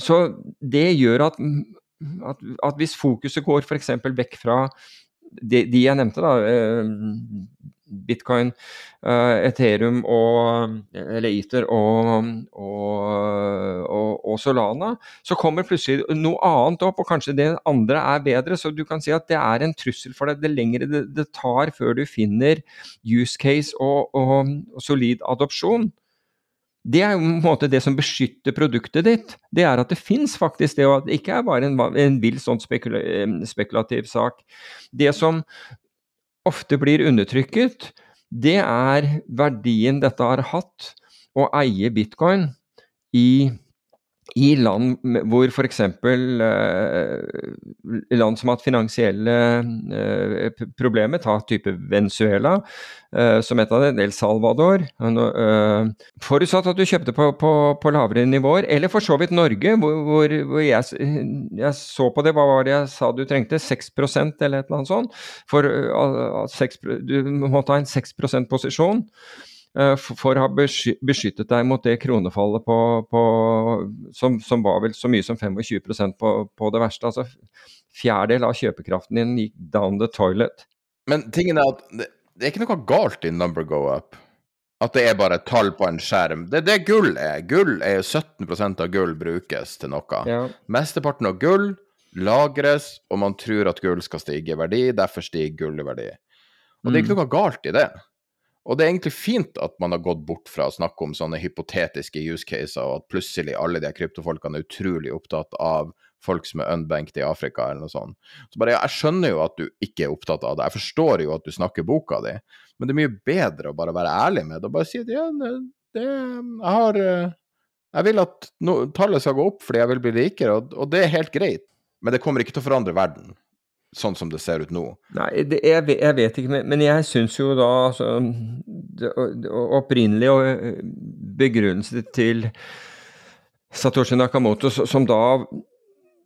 Så det gjør at, at, at hvis fokuset går f.eks. vekk fra de, de, jeg nevnte, da, eh, bitcoin, uh, Ethereum og eller Ether og, og, og, og, Solana, så kommer plutselig noe annet opp, og kanskje det andre er bedre. Så du kan si at det er en trussel for deg det lengre det, det tar før du finner use case og, solid adopsjon. Det er jo på en måte det som beskytter produktet ditt. Det er at det fins faktisk det, og at det ikke er bare en, en vill sånn spekula spekulativ sak. Det som ofte blir undertrykket, det er verdien dette har hatt å eie bitcoin i i land hvor f.eks. Eh, land som har hatt finansielle eh, problemer, ta type Venezuela eh, som et av dem, El Salvador eh, Forutsatt at du kjøpte på, på, på, lavere nivåer, eller for så vidt Norge, hvor, hvor, hvor jeg, jeg, så på det, hva var det jeg sa du trengte? 6% eller et eller annet sånt? For, uh, 6, du måtte ha en 6% posisjon. Eh, for å ha beskyttet deg mot det kronefallet på, på, som, som, var vel så mye som 25 på, på det verste. Altså fjerdedel av kjøpekraften din gikk down the toilet. Men tingen er at det, det er ikke noe galt i number go up. At det er bare et tall på en skjerm. Det er det gull er. Gull er 17% av gull brukes til noe. Ja. Mesteparten av gull lagres, og man tror at gull skal stige i verdi, derfor stiger gull i verdi. Og det er ikke mm. noe galt i det. Og det er egentlig fint at man har gått bort fra å snakke om sånne hypotetiske use caser, og at plutselig alle de kryptofolkene er utrolig opptatt av folk som er unbanked i Afrika, eller noe sånt. Så bare, ja, Jeg skjønner jo at du ikke er opptatt av det, jeg forstår jo at du snakker boka di, men det er mye bedre å bare være ærlig med det og bare si at ja, det, jeg har eh, Jeg vil at no, tallet skal gå opp fordi jeg vil bli rikere, og, og det er helt greit, men det kommer ikke til å forandre verden sånn som det ser ut nå? Nei, det, jeg, jeg, vet ikke, men, jeg syns jo da altså, det, opprinnelige og begrunnelse til Satoshi Nakamoto, som da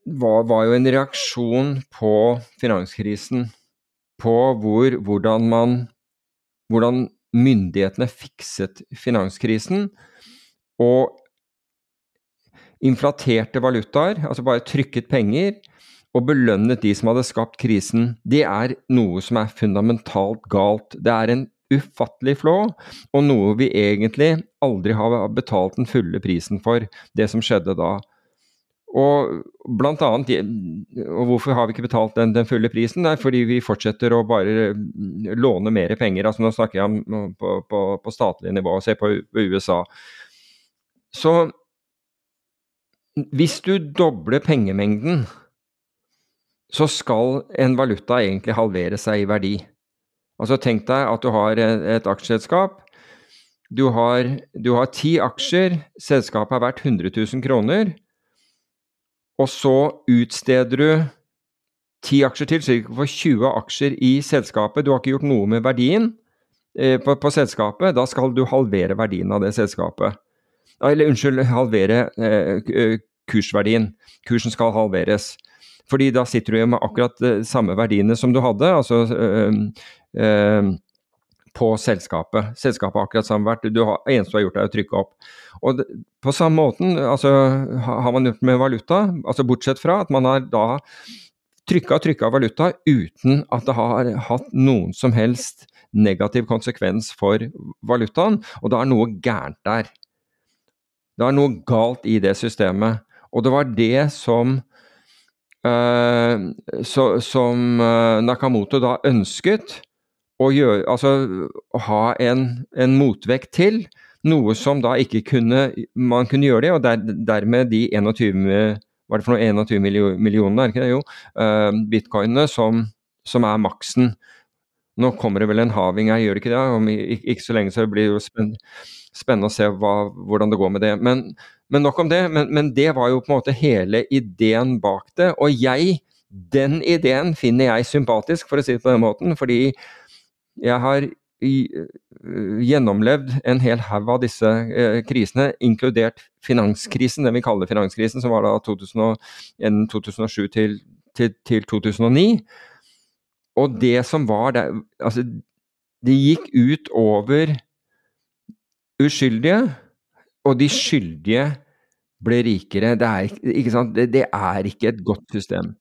var, var, jo en reaksjon på finanskrisen. På hvor, hvordan man Hvordan myndighetene fikset finanskrisen. Og inflaterte valutaer, altså bare trykket penger og belønnet de som hadde skapt krisen, det er noe som er fundamentalt galt. Det er en ufattelig flå, og noe vi egentlig aldri har betalt den fulle prisen for, det som skjedde da. Og blant annet, og hvorfor har vi ikke betalt den, den fulle prisen? Det er fordi vi fortsetter å bare låne mer penger. altså Nå snakker jeg om på, på, på statlig nivå, se på USA. Så hvis du dobler pengemengden så skal en valuta egentlig halvere seg i verdi. Altså Tenk deg at du har et aksjeselskap. Du har, du har ti aksjer, selskapet er verdt 100 000 kroner. Og så utsteder du ti aksjer til, så du får 20 aksjer i selskapet. Du har ikke gjort noe med verdien eh, på, på, selskapet. Da skal du halvere verdien av det selskapet. Eller unnskyld, halvere eh, kursverdien. Kursen skal halveres. Fordi da sitter du med akkurat de samme verdiene som du hadde. altså øh, øh, på selskapet. Selskapet har akkurat samme verdt. Det eneste du har gjort, er å trykke opp. Og på samme måten altså, har man gjort med valuta, altså bortsett fra at man har da trykka og trykka valuta uten at det har hatt noen som helst negativ konsekvens for valutaen, og det er noe gærent der. Det er noe galt i det systemet. Og det var det som så, som uh, Nakamoto da ønsket å, gjøre, altså, å ha en, en, motvekt til. Noe som da ikke kunne Man kunne gjøre det, og der, dermed de 21 Hva er det for noe 21 millionene, er ikke det jo? Uh, bitcoinene som, som, er maksen. Nå kommer det vel en having her, gjør det ikke det? Om ikke, så lenge så blir det jo spennende, å se hva, hvordan det går med det. Men, men nok om det. Men, men, det var jo på en måte hele ideen bak det. Og jeg, den ideen finner jeg sympatisk, for å si det på den måten. fordi jeg har øh, gjennomlevd en hel haug av disse eh, krisene, inkludert finanskrisen, den vi kaller finanskrisen, som var da 2001, 2007 til, til, til, 2009. Og det som var der Altså, det gikk ut over uskyldige, og de skyldige ble rikere. Det er, ikke sant? Det, det er ikke et godt system.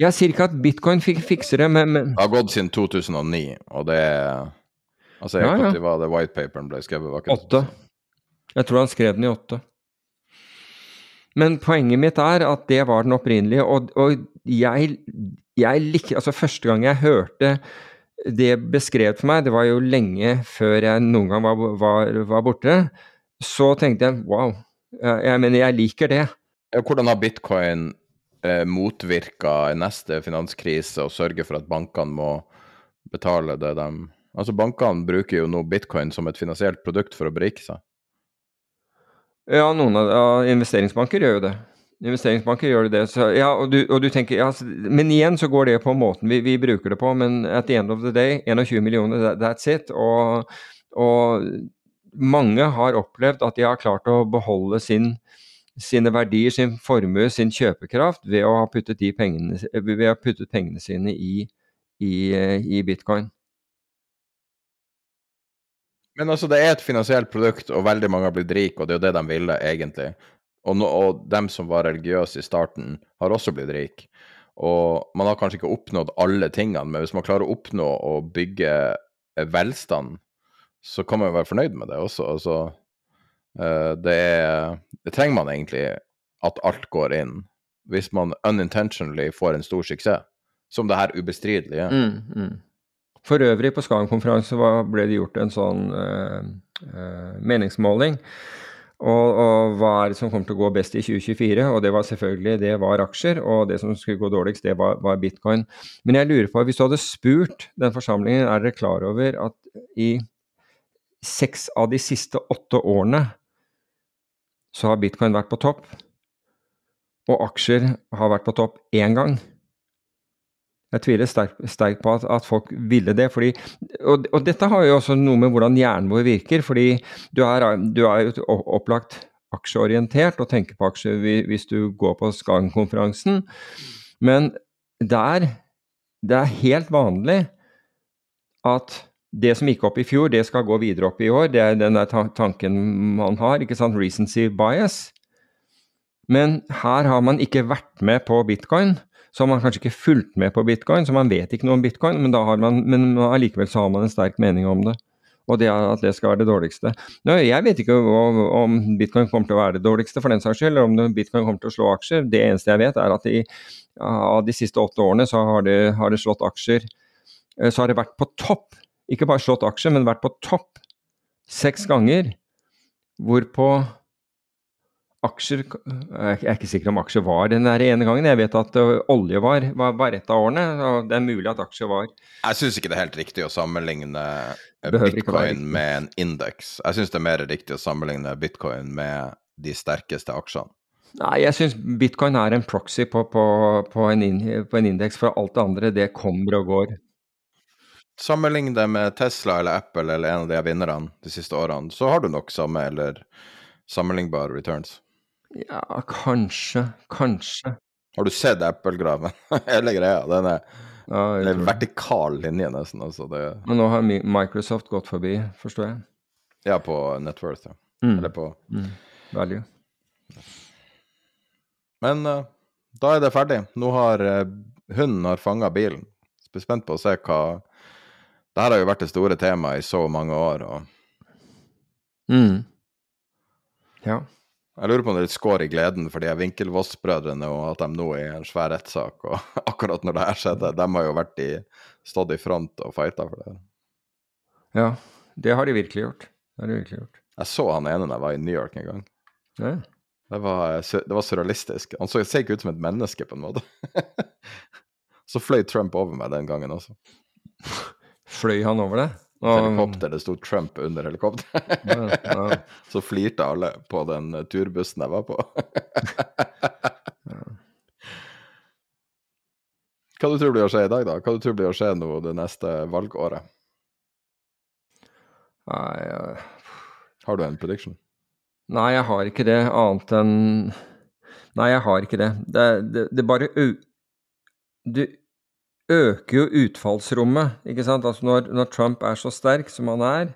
Jeg sier ikke at bitcoin fikk fikser det, men, men, Det har gått siden 2009, og det Altså, jeg ja, ja. var det whitepaperen ble skrevet? Åtte. Jeg tror han skrev den i åtte. Men poenget mitt er at det var den opprinnelige, og, og jeg, jeg liker Altså, første gang jeg hørte det beskrevet for meg, det var jo lenge før jeg noen gang var, var, var borte, så tenkte jeg wow, jeg, mener, jeg liker det. Hvordan har bitcoin eh, motvirka neste finanskrise og sørge for at bankene må betale det de Altså, bankene bruker jo nå bitcoin som et finansielt produkt for å berike seg. Ja, noen av ja, investeringsbanker gjør jo det. Investeringsbanker gjør det. Så, ja, og du, og du tenker, ja, Men igjen så går det på måten vi, vi, bruker det på. Men at the end of the day, 21 millioner, that's it. Og, og mange har opplevd at de har klart å beholde sin sine verdier, sin formue, sin kjøpekraft ved å ha puttet, pengene, ved å puttet pengene sine i, i, i, bitcoin. Men altså, det er et finansielt produkt, og veldig mange har blitt rike, og det er jo det de ville, egentlig. Og, no, og dem som var religiøse i starten, har også blitt rike. Og man har kanskje ikke oppnådd alle tingene, men hvis man klarer å oppnå å bygge velstand, så kan man jo være fornøyd med det også. Altså, Eh, det, er, det trenger man egentlig at alt går inn, hvis man unintentionally får en stor suksess, som det her ubestridelige. Mm, mm. For øvrig, på Skagen-konferansen ble det gjort en sånn uh, uh, meningsmåling. Og, og, hva er det som kommer til å gå best i 2024? Og det var selvfølgelig det var aksjer, og det som skulle gå dårligst, det var, var bitcoin. Men jeg lurer på, hvis du hadde spurt den forsamlingen, er dere klar over at i seks av de siste åtte årene så har bitcoin vært på topp, og aksjer har vært på topp én gang. Jeg tviler sterkt sterk på at, at, folk ville det. Fordi, og, og, dette har jo også noe med hvordan hjernen vår virker. fordi du er, du er jo opplagt aksjeorientert og tenker på aksjer hvis du går på Skagen-konferansen. Men der det er helt vanlig at det som gikk opp i fjor, det skal gå videre opp i år. Det er den der tanken man har. ikke sant, Recency bias. Men her har man ikke vært med på bitcoin. Så har man kanskje ikke fulgt med på bitcoin, så man vet ikke noe om bitcoin, men, man, men allikevel så har man en sterk mening om det. Og det at det skal være det dårligste. Nå, jeg vet ikke om bitcoin kommer til å være det dårligste, for den saks skyld, eller om bitcoin kommer til å slå aksjer. Det eneste jeg vet, er at i, av de siste åtte årene så har det, har det slått aksjer. Eh, så har det vært på topp ikke bare slått aksjer, men vært på topp seks ganger. Hvorpå aksjer Jeg er ikke sikker om aksjer var den der ene gangen. Jeg vet at uh, olje var, var, var et av årene. og Det er mulig at aksjer var Jeg syns ikke det er helt riktig å sammenligne bitcoin med en indeks. Jeg syns det er mer riktig å sammenligne bitcoin med de sterkeste aksjene. Nei, jeg syns bitcoin er en proxy på, på, på en, en indeks, for alt det andre det kommer og går. Sammenlign det med Tesla eller Apple eller en av de vinnerne de siste årene, så har du nok samme eller sammenlignbare returns. Ja, kanskje. Kanskje. Har du sett Apple-graven? Hele greia. Den er, Ja, det er en vertikal linje, nesten. Altså det, Men nå har Microsoft gått forbi, forstår jeg. ja, på Networth, ja. Mm. Eller på Value. Men uh, da er det ferdig. Nå har uh, hunden har fanga bilen. Så er spent på å se hva Det her har jo vært det store temaet i så mange år. og Mm. Ja. Jeg lurer på om det er litt skår i gleden for de her Winkelvoss-brødrene, og at de nå er i en svær rettssak. Og akkurat når det her skjedde, de har jo vært i, stått i front og fighta for det. ja. Det har de virkelig gjort. Det har de virkelig gjort. Jeg så han ene da jeg var i New York en gang. Ja. Det var, det var surrealistisk. Han så, ser ikke ut som et menneske, på en måte. så fløy Trump over meg den gangen også. Fløy han over det? Helikopter, det sto Trump under helikopteret. Ja, ja. Så flirte alle på den turbussen jeg var på. Hva du tror blir å skje i dag, da? Hva du tror blir å skje nå det neste valgåret? Nei. Har du en prediction? Nei, jeg har ikke det, annet enn Nei, jeg har ikke det. Det, det, det bare ø... Øker jo utfallsrommet, ikke sant. Altså når, når Trump er så sterk som han er,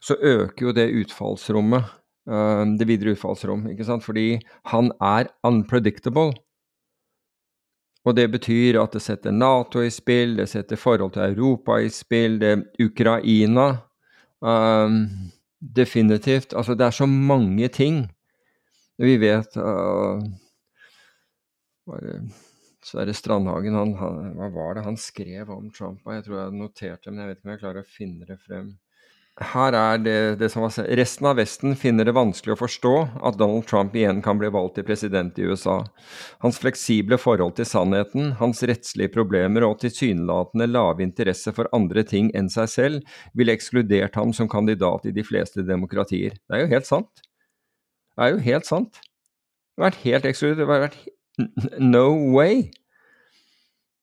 så øker jo det utfallsrommet. eh, det videre utfallsrom, ikke sant. Fordi han er unpredictable. Og det betyr at det setter Nato i spill, det setter forhold til Europa i spill, det Ukraina um, Definitivt. Altså, det er så mange ting. Vi vet uh, bare, Så er det Strandhagen han, han, Hva var det han skrev om Trump? Jeg tror jeg noterte men jeg vet ikke om jeg klarer å finne det frem. Her er det, det som var Resten av Vesten finner det vanskelig å forstå at Donald Trump igjen kan bli valgt til president i USA. Hans fleksible forhold til sannheten, hans rettslige problemer og tilsynelatende lave interesse for andre ting enn seg selv ville ekskludert ham som kandidat i de fleste demokratier. Det er jo helt sant. Det er jo helt sant. Det har vært helt ekskludert. Det har vært no way.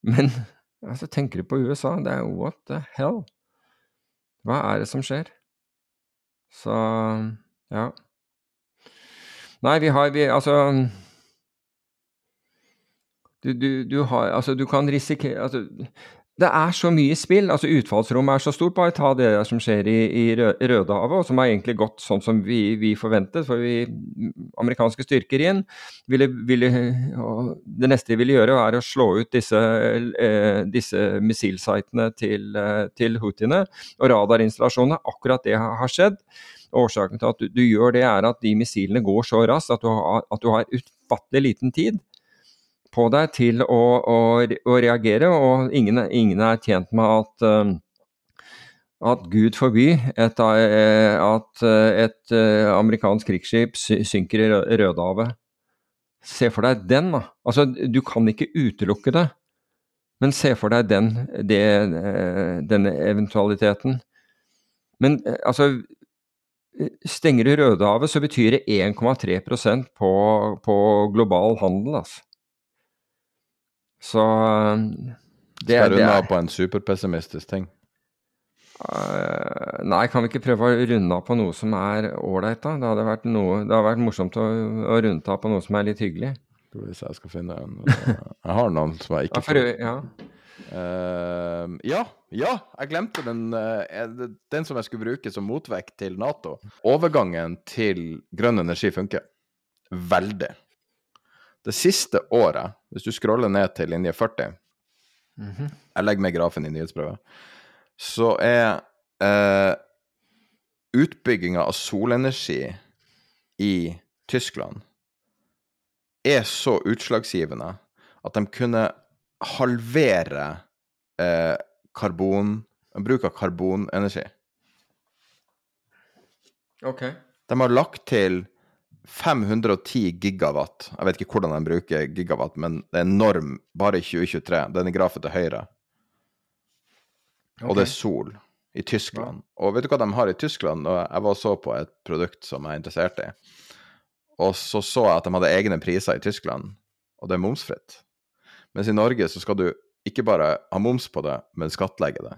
Men altså, tenker du på USA, det er what the hell? Hva er det som skjer? Så ja. Nei, vi har vi, Altså du, du, du har Altså, du kan risikere altså, Det er så mye spill. altså Utfallsrommet er så stort. Bare ta det som skjer i, i Rødehavet, og som har egentlig gått sånn som vi, vi forventet. For vi, amerikanske styrker inn ville, ville Det neste de ville gjøre, er å slå ut disse, eh, disse missilsitene til, eh, til houthiene og radarinstallasjonene. Akkurat det har skjedd. Årsaken til at du, du gjør det, er at de missilene går så raskt at du har, at du har utfattelig liten tid på deg til å, å, å reagere, og ingen, ingen er tjent med at um, at Gud forby et, eh, at eh, et eh, amerikansk krigsskip synker i Rødehavet. Se for deg den, da. Altså, du kan ikke utelukke det, men se for deg den, det, eh, denne eventualiteten. Men eh, altså Stenger du Rødehavet, så betyr det 1,3% på, på global handel, altså. Så det, Skal du runde av på en superpessimistisk ting? Uh, nei, kan vi ikke prøve å runde av på noe som er ålreit, da? Det hadde vært, noe, det hadde vært morsomt å, å runde av på noe som er litt hyggelig. Se, jeg skal finne en Jeg har noen som jeg ikke for, ø- ja. uh, ja, ja, jeg glemte den, uh, den som jeg skulle bruke som motvekt til Nato. Overgangen til grønn energi funker. Veldig. Det siste året, hvis du scroller ned til linje 40 Jeg legger med grafen i nyhetsprøvet. Så er eh, utbygginga av solenergi i Tyskland er så utslagsgivende at de kunne halvere eh, karbon, bruk av karbonenergi. Ok. De har lagt til 510 gigawatt. Jeg vet ikke hvordan de bruker gigawatt, men det er enorm bare i 2023. Den grafen til høyre. Og det er sol i Tyskland. Og vet du hva de har i Tyskland? Jeg var og så på et produkt som jeg er interessert i. Og så så jeg at de hadde egne priser i Tyskland, og det er momsfritt. Mens i Norge så skal du ikke bare ha moms på det, men skattlegge det.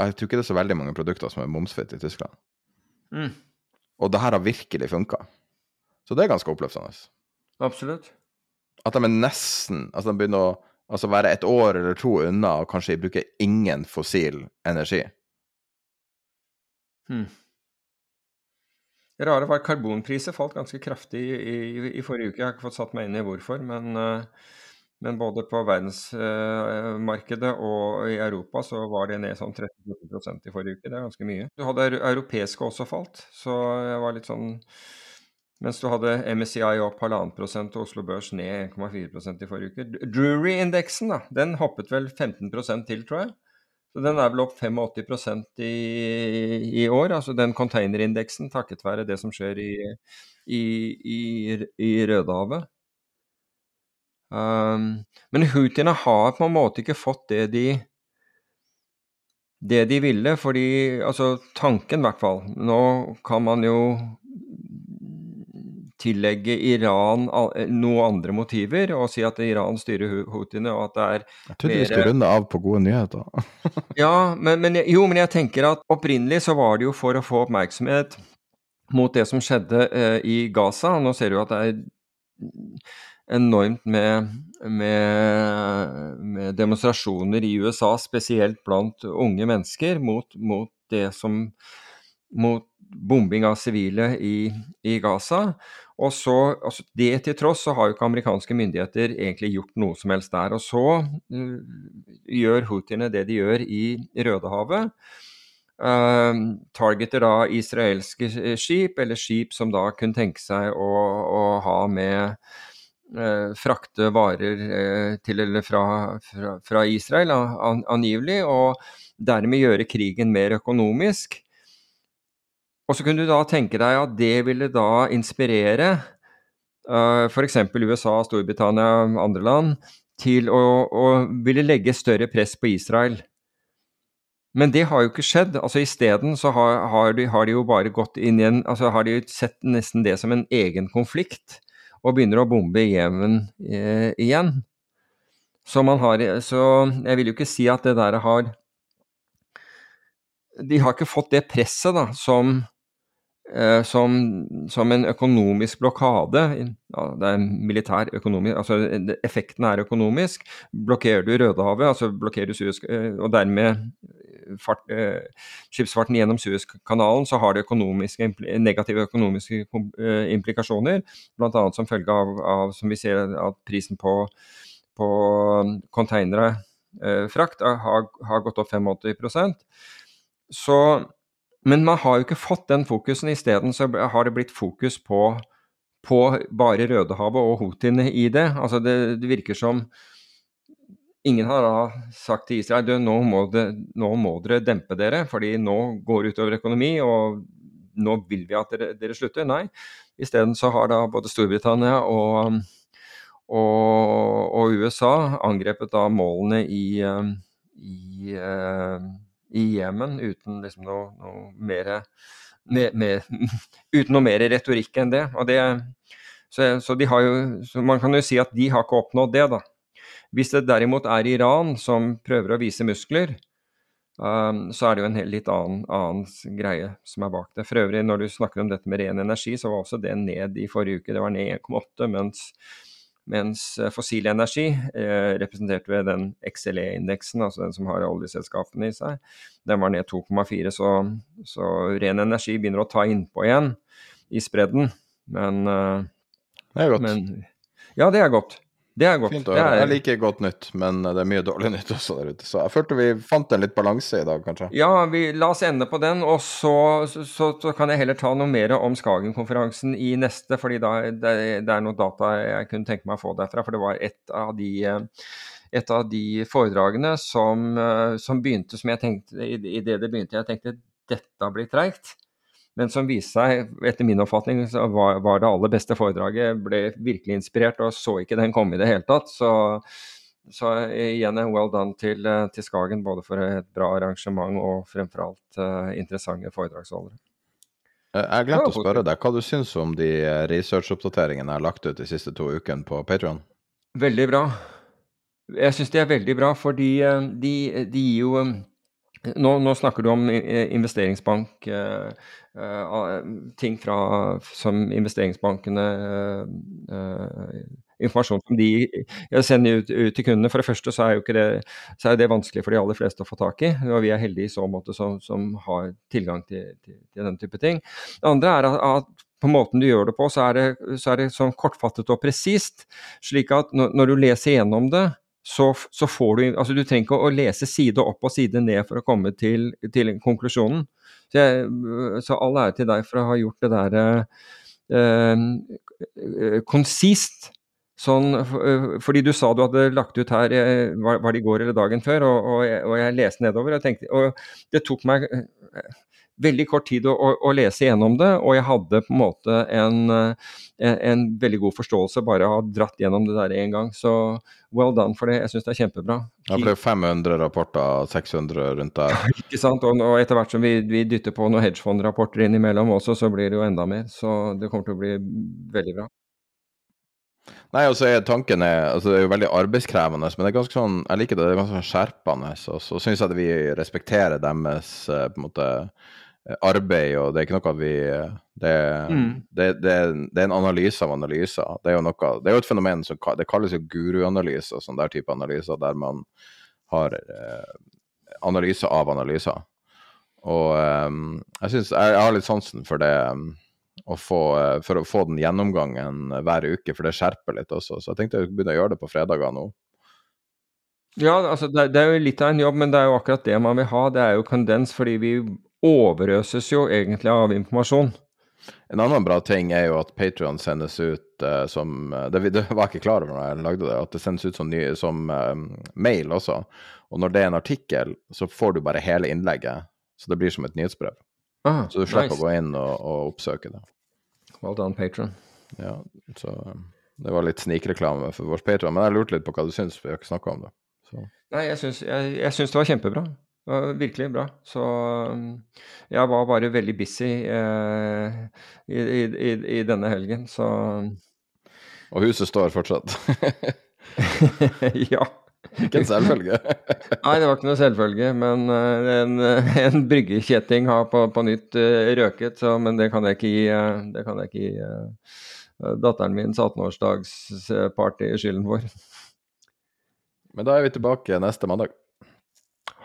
Jeg tror ikke det er så veldig mange produkter som er momsfritt i Tyskland. Mm. Og det her har virkelig funka. Så det er ganske oppløftende. Absolutt. at de er nesten Altså de begynner å altså være et år eller to unna og kanskje bruke ingen fossil energi. Hmm. Det rare var at karbonpriser falt ganske kraftig i, i, i, forrige uke. Jeg har ikke fått satt meg inn i hvorfor, men, uh, men både på verdensmarkedet og i Europa så var det ned sånn 30% i forrige uke. Det er ganske mye. Du hadde europeiske også falt, så jeg var litt sånn mens du hadde MSCI opp halvannen prosent og Oslo Børs ned 1,4% i forrige uke. Drury-indeksen da, den hoppet vel 15% til, tror jeg. Så Den er vel opp 85% i, i år, altså den containerindeksen, takket være det som skjer i, i, i, i Rødehavet. Um, men Houthiene har på en måte ikke fått det de det de ville, fordi Altså tanken, i hvert fall. Nå kan man jo tillegge Iran eh, noen andre motiver og si at Iran styrer houthiene, og at det er Jeg trodde vi skulle runde av på gode nyheter. ja, men, men, jo, men jeg tenker at opprinnelig så var det jo for å få oppmerksomhet mot det som skjedde eh, i Gaza. Nå ser du at det er enormt med, med, med, demonstrasjoner i USA, spesielt blant unge mennesker, mot, mot det som mot bombing av sivile i, i Gaza. Og så, altså Det til tross så har jo ikke amerikanske myndigheter egentlig gjort noe som helst der. Og så uh, gjør houthiene det de gjør i Rødehavet. Uh, targeter da israelske skip, eller skip som da kunne tenke seg å, å ha med Frakte varer til eller fra, fra, fra Israel, an, angivelig, og dermed gjøre krigen mer økonomisk. Og så kunne du da tenke deg at det ville da inspirere uh, f.eks. USA, Storbritannia og andre land til å, å, ville legge større press på Israel. Men det har jo ikke skjedd. altså Isteden så har, har, de, har, de, jo bare gått inn i en altså Har de sett nesten det som en egen konflikt, og begynner å bombe Jemen eh, igjen. Så har Så jeg vil jo ikke si at det der har De har ikke fått det presset da, som Eh, som, som, en økonomisk blokade. Ja, det er militær økonomisk, altså Effekten er økonomisk. Blokkerer du Rødehavet, altså blokkerer du Suez, eh, og dermed fart, eh, skipsfarten gjennom Suezkanalen, så har det økonomiske, negative økonomiske implikasjoner. Bl.a. som følge av, av, som vi ser, at prisen på, på containere, frakt, har, har gått opp 85% Så men man har jo ikke fått den fokusen. Isteden så har det blitt fokus på, på bare Rødehavet og houthiene i det. Altså det, det, virker som Ingen har da sagt til Israel du, nå må, nå må dere dempe dere, fordi nå går det utover økonomi, og nå vil vi at dere, dere slutter. Nei. Isteden så har da både Storbritannia og, og, og USA angrepet da målene i, i uh, i Jemen uten liksom noe, noe mer uten noe mer retorikk enn det. det så, så, de jo, så man kan jo si at de har ikke oppnådd det, da. Hvis det derimot er Iran som prøver å vise muskler, um, så er det jo en helt litt annen, annen, greie som er bak det. For øvrig, når du snakker om dette med ren energi, så var også det ned i forrige uke. Det var ned 1,8, mens mens eh, fossil energi, eh, representert ved den XLE-indeksen, altså den som har oljeselskapene i seg, den var ned 2,4. Så, så, ren energi begynner å ta innpå igjen i spredden. Men, eh, det er godt. Men, ja, det er godt. Det er godt. Fint å høre. Jeg liker godt nytt, men det er mye dårlig nytt også der ute. Så jeg følte vi fant en litt balanse i dag, kanskje. Ja, vi, la oss ende på den. Og så, så, så kan jeg heller ta noe mer om Skagen-konferansen i neste, fordi da, det, det, er noe data jeg kunne tenke meg å få derfra. For det var et av de, et av de foredragene som, som begynte som jeg tenkte, i, i det det begynte, jeg tenkte dette blir treigt. Men som viste seg, etter min oppfatning, så var, var, det aller beste foredraget. Ble virkelig inspirert og så ikke den komme i det hele tatt. Så, så igjen en well done til, til, Skagen, både for et bra arrangement og fremfor alt uh, interessante foredragsholdere. Eh, jeg glemte å spørre deg hva du syns om de eh, researchoppdateringene jeg har lagt ut de siste to ukene på Patrion? Veldig bra. Jeg syns de er veldig bra, fordi de, de gir jo nå, nå, snakker du om investeringsbank, uh, uh, ting fra, som investeringsbankene uh, informasjon som de sender ut, ut, til kundene. For det første så er jo det, så er det vanskelig for de aller fleste å få tak i, og vi er heldige i så måte som, som har tilgang til, til, til den type ting. Det andre er at, at på måten du gjør det på, så er det, så er det sånn kortfattet og presist. Slik at når, når, du leser gjennom det, så, så, får du Altså du trenger ikke å lese side opp og side ned for å komme til, til konklusjonen. Så, jeg, så all ære til deg for å ha gjort det der eh, konsist. Sånn, fordi du sa du hadde lagt ut her, var, var det i går eller dagen før, og, og, jeg, og jeg leste nedover. Og, tenkte, og det tok meg veldig kort tid å, å, å, lese gjennom det, og jeg hadde på en måte en, en, en veldig god forståelse bare å ha dratt gjennom det der en gang. Så well done for det. Jeg syns det er kjempebra. Ja, for det er 500 rapporter, 600 rundt der. Ikke sant. Og, og etter hvert som vi, vi dytter på noen hedgefondrapporter innimellom også, så blir det jo enda mer. Så det kommer til å bli veldig bra. Nei, altså er tanken er, altså Det er jo veldig arbeidskrevende, men det er ganske sånn, jeg liker det. Det er ganske sånn skjerpende. Og så syns jeg at vi respekterer deres eh, på en måte arbeid, og det er ikke noe vi Det, mm. det, det, det er en analyse av analyser. Det er jo noe, det er jo et fenomen som det kalles jo guruanalyse, sånn der type analyser, der man har eh, analyse av analyser. Og eh, jeg syns jeg, jeg, har litt sansen for det um, å få, uh, for å få den gjennomgangen hver uke, for det skjerper litt også. Så jeg tenkte jeg begynne å gjøre det på fredager nå. Ja, altså det, det, er jo litt av en jobb, men det er jo akkurat det man vil ha. Det er jo kondens, fordi vi overøses jo egentlig av informasjon. En annen bra ting er jo at Patrion sendes ut uh, som det, det, var jeg ikke klar over når jeg lagde det, at det sendes ut som, ny, som uh, mail også. Og når det er en artikkel, så får du bare hele innlegget. Så det blir som et nyhetsbrev. Ah, så du slipper nice. å gå inn og, og, oppsøke det. Well done, Patron. Ja, så um, det var litt snikreklame for vår Patron. Men jeg lurte litt på hva du syns, for vi har ikke snakka om det. Så. Nei, jeg syns, jeg, jeg syns det var kjempebra. Var virkelig bra. Så um, jeg var bare veldig busy uh, i, i, i, denne helgen, så Og huset står fortsatt? ja. Ikke en selvfølge? Nei, det var ikke noe selvfølge. Men uh, en, en bryggekjetting har på, på nytt uh, røket, så, men det kan jeg ikke gi, uh, det kan jeg ikke gi datteren min 18-årsdagsparty skylden for. Men da er vi tilbake neste mandag.